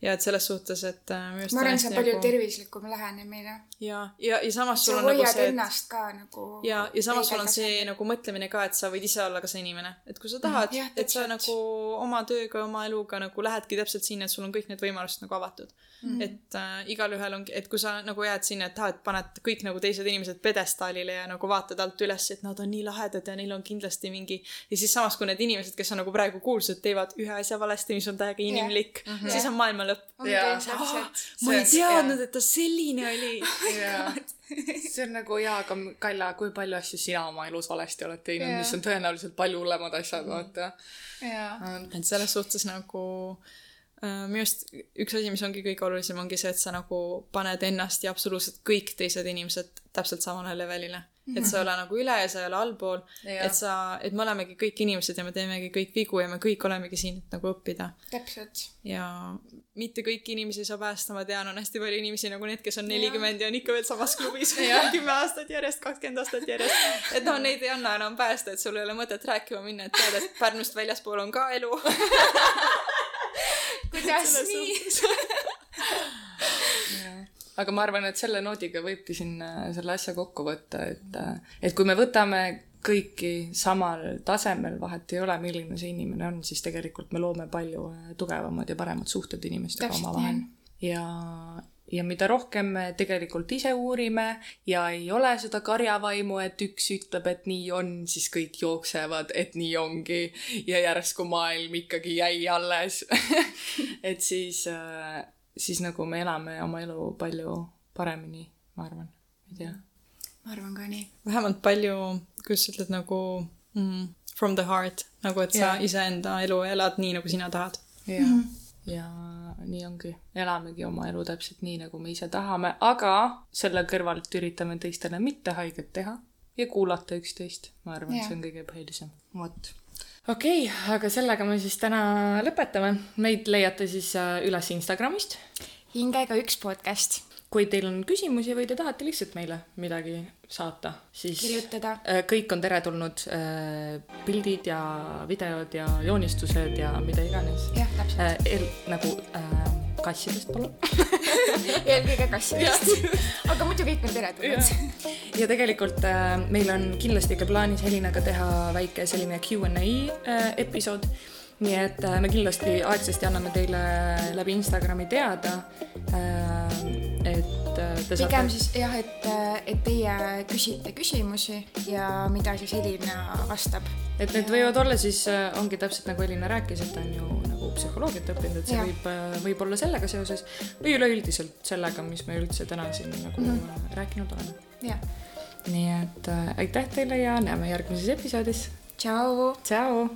Ja et selles suhtes, et äh, ma arvan, see on palju nagu tervislikum lähenemine. ja, ja, ja samas sul on nagu see, et ennast ka nagu. ja, ja samas sul on see nagu mõtlemine ka, et sa võid ise olla ka see inimene, et kui sa tahad jah, et sa nagu oma tööga, oma eluga nagu lähedki täpselt sinna, et sul on kõik need võimalused nagu avatud mm.. et äh, igalühel ongi, et kui sa nagu jääd sinna, et tahad, paned kõik nagu teised inimesed pjedestaalile ja nagu vaatad alt üles, et nad on nii lahedad ja neil on kindlasti mingi ja siis samas, kui need inimesed, kes on nagu praegu kuulsad, teevad ühe asja valesti, mis on täiega inimlik yeah., Mhm. siis on maailma lõpp. Jaa. täpselt. ma ei teadnud, et ta selline oli. jaa, see on nagu jaa, aga Kaila, kui palju asju sina oma elus valesti oled teinud mis on tõenäoliselt palju hullemad asjad, vaata. jaa. et selles suhtes nagu äh, minu arust üks asi, mis ongi kõige olulisem, ongi see, et sa nagu paned ennast ja absoluutselt kõik teised inimesed täpselt samale levelile. et sa ei ole nagu üle ja sa ei ole allpool. Et sa, et me olemegi kõik inimesed ja me teemegi kõik vigu ja me kõik olemegi siin, et nagu õppida. täpselt. ja mitte kõiki inimesi ei saa päästa, ma tean, on hästi palju inimesi nagu need, kes on nelikümmend ja on ikka veel samas klubis kümme aastat järjest, kakskümmend aastat järjest. et noh, neid ei anna enam päästa, et sul ei ole mõtet rääkima minna, et tead, et Pärnust väljaspool on ka elu. kuidas nii? aga ma arvan, et selle noodiga võibki siin äh, selle asja kokku võtta, et, et kui me võtame kõiki samal tasemel, vahet ei ole, milline see inimene on, siis tegelikult me loome palju äh, tugevamad ja paremad suhted inimestega omavahel. ja, ja mida rohkem me tegelikult ise uurime ja ei ole seda karjavaimu, et üks ütleb, et nii on, siis kõik jooksevad, et nii ongi ja järsku maailm ikkagi jäi alles. et siis äh, siis nagu me elame oma elu palju paremini, ma arvan, ei tea. ma arvan ka nii. vähemalt palju, kuidas sa ütled nagu mm, from the heart, nagu et sa Jaa. iseenda elu elad nii, nagu sina tahad. jah, ja, nii ongi, elamegi oma elu täpselt nii, nagu me ise tahame, aga selle kõrvalt üritame teistele mitte haiget teha ja kuulata üksteist. ma arvan, see on kõige põhilisem. vot. okei okay,, aga sellega me siis täna lõpetame. meid leiate siis äh, üles Instagramist. hingega üks podcast, kui teil on küsimusi või te tahate lihtsalt meile midagi saata, siis kirjutada. Äh, kõik on teretulnud, pildid ja videod ja joonistused ja mida iganes. jah, täpselt. El, nagu äh, kassidest palun. eelkõige kassidest. aga muidu kõik on teretulnud. ja tegelikult äh, meil on kindlasti ka plaanis Helinaga teha väike selline Q and A äh, episood. nii et äh, me kindlasti aegsasti anname teile läbi Instagrami teada äh,, et äh, te pigem siis jah, et, et teie küsite küsimusi ja mida siis Elina vastab. et need võivad olla siis, ongi täpselt nagu Elina rääkis, et ta on ju nagu psühholoogiat õppinud, et see Jah. võib, võib olla sellega seoses või üleüldiselt sellega, mis me üldse täna siin nagu mm -hmm. rääkinud oleme. jah, nii et äh, aitäh teile ja näeme järgmises episoodis. tšau. tšau.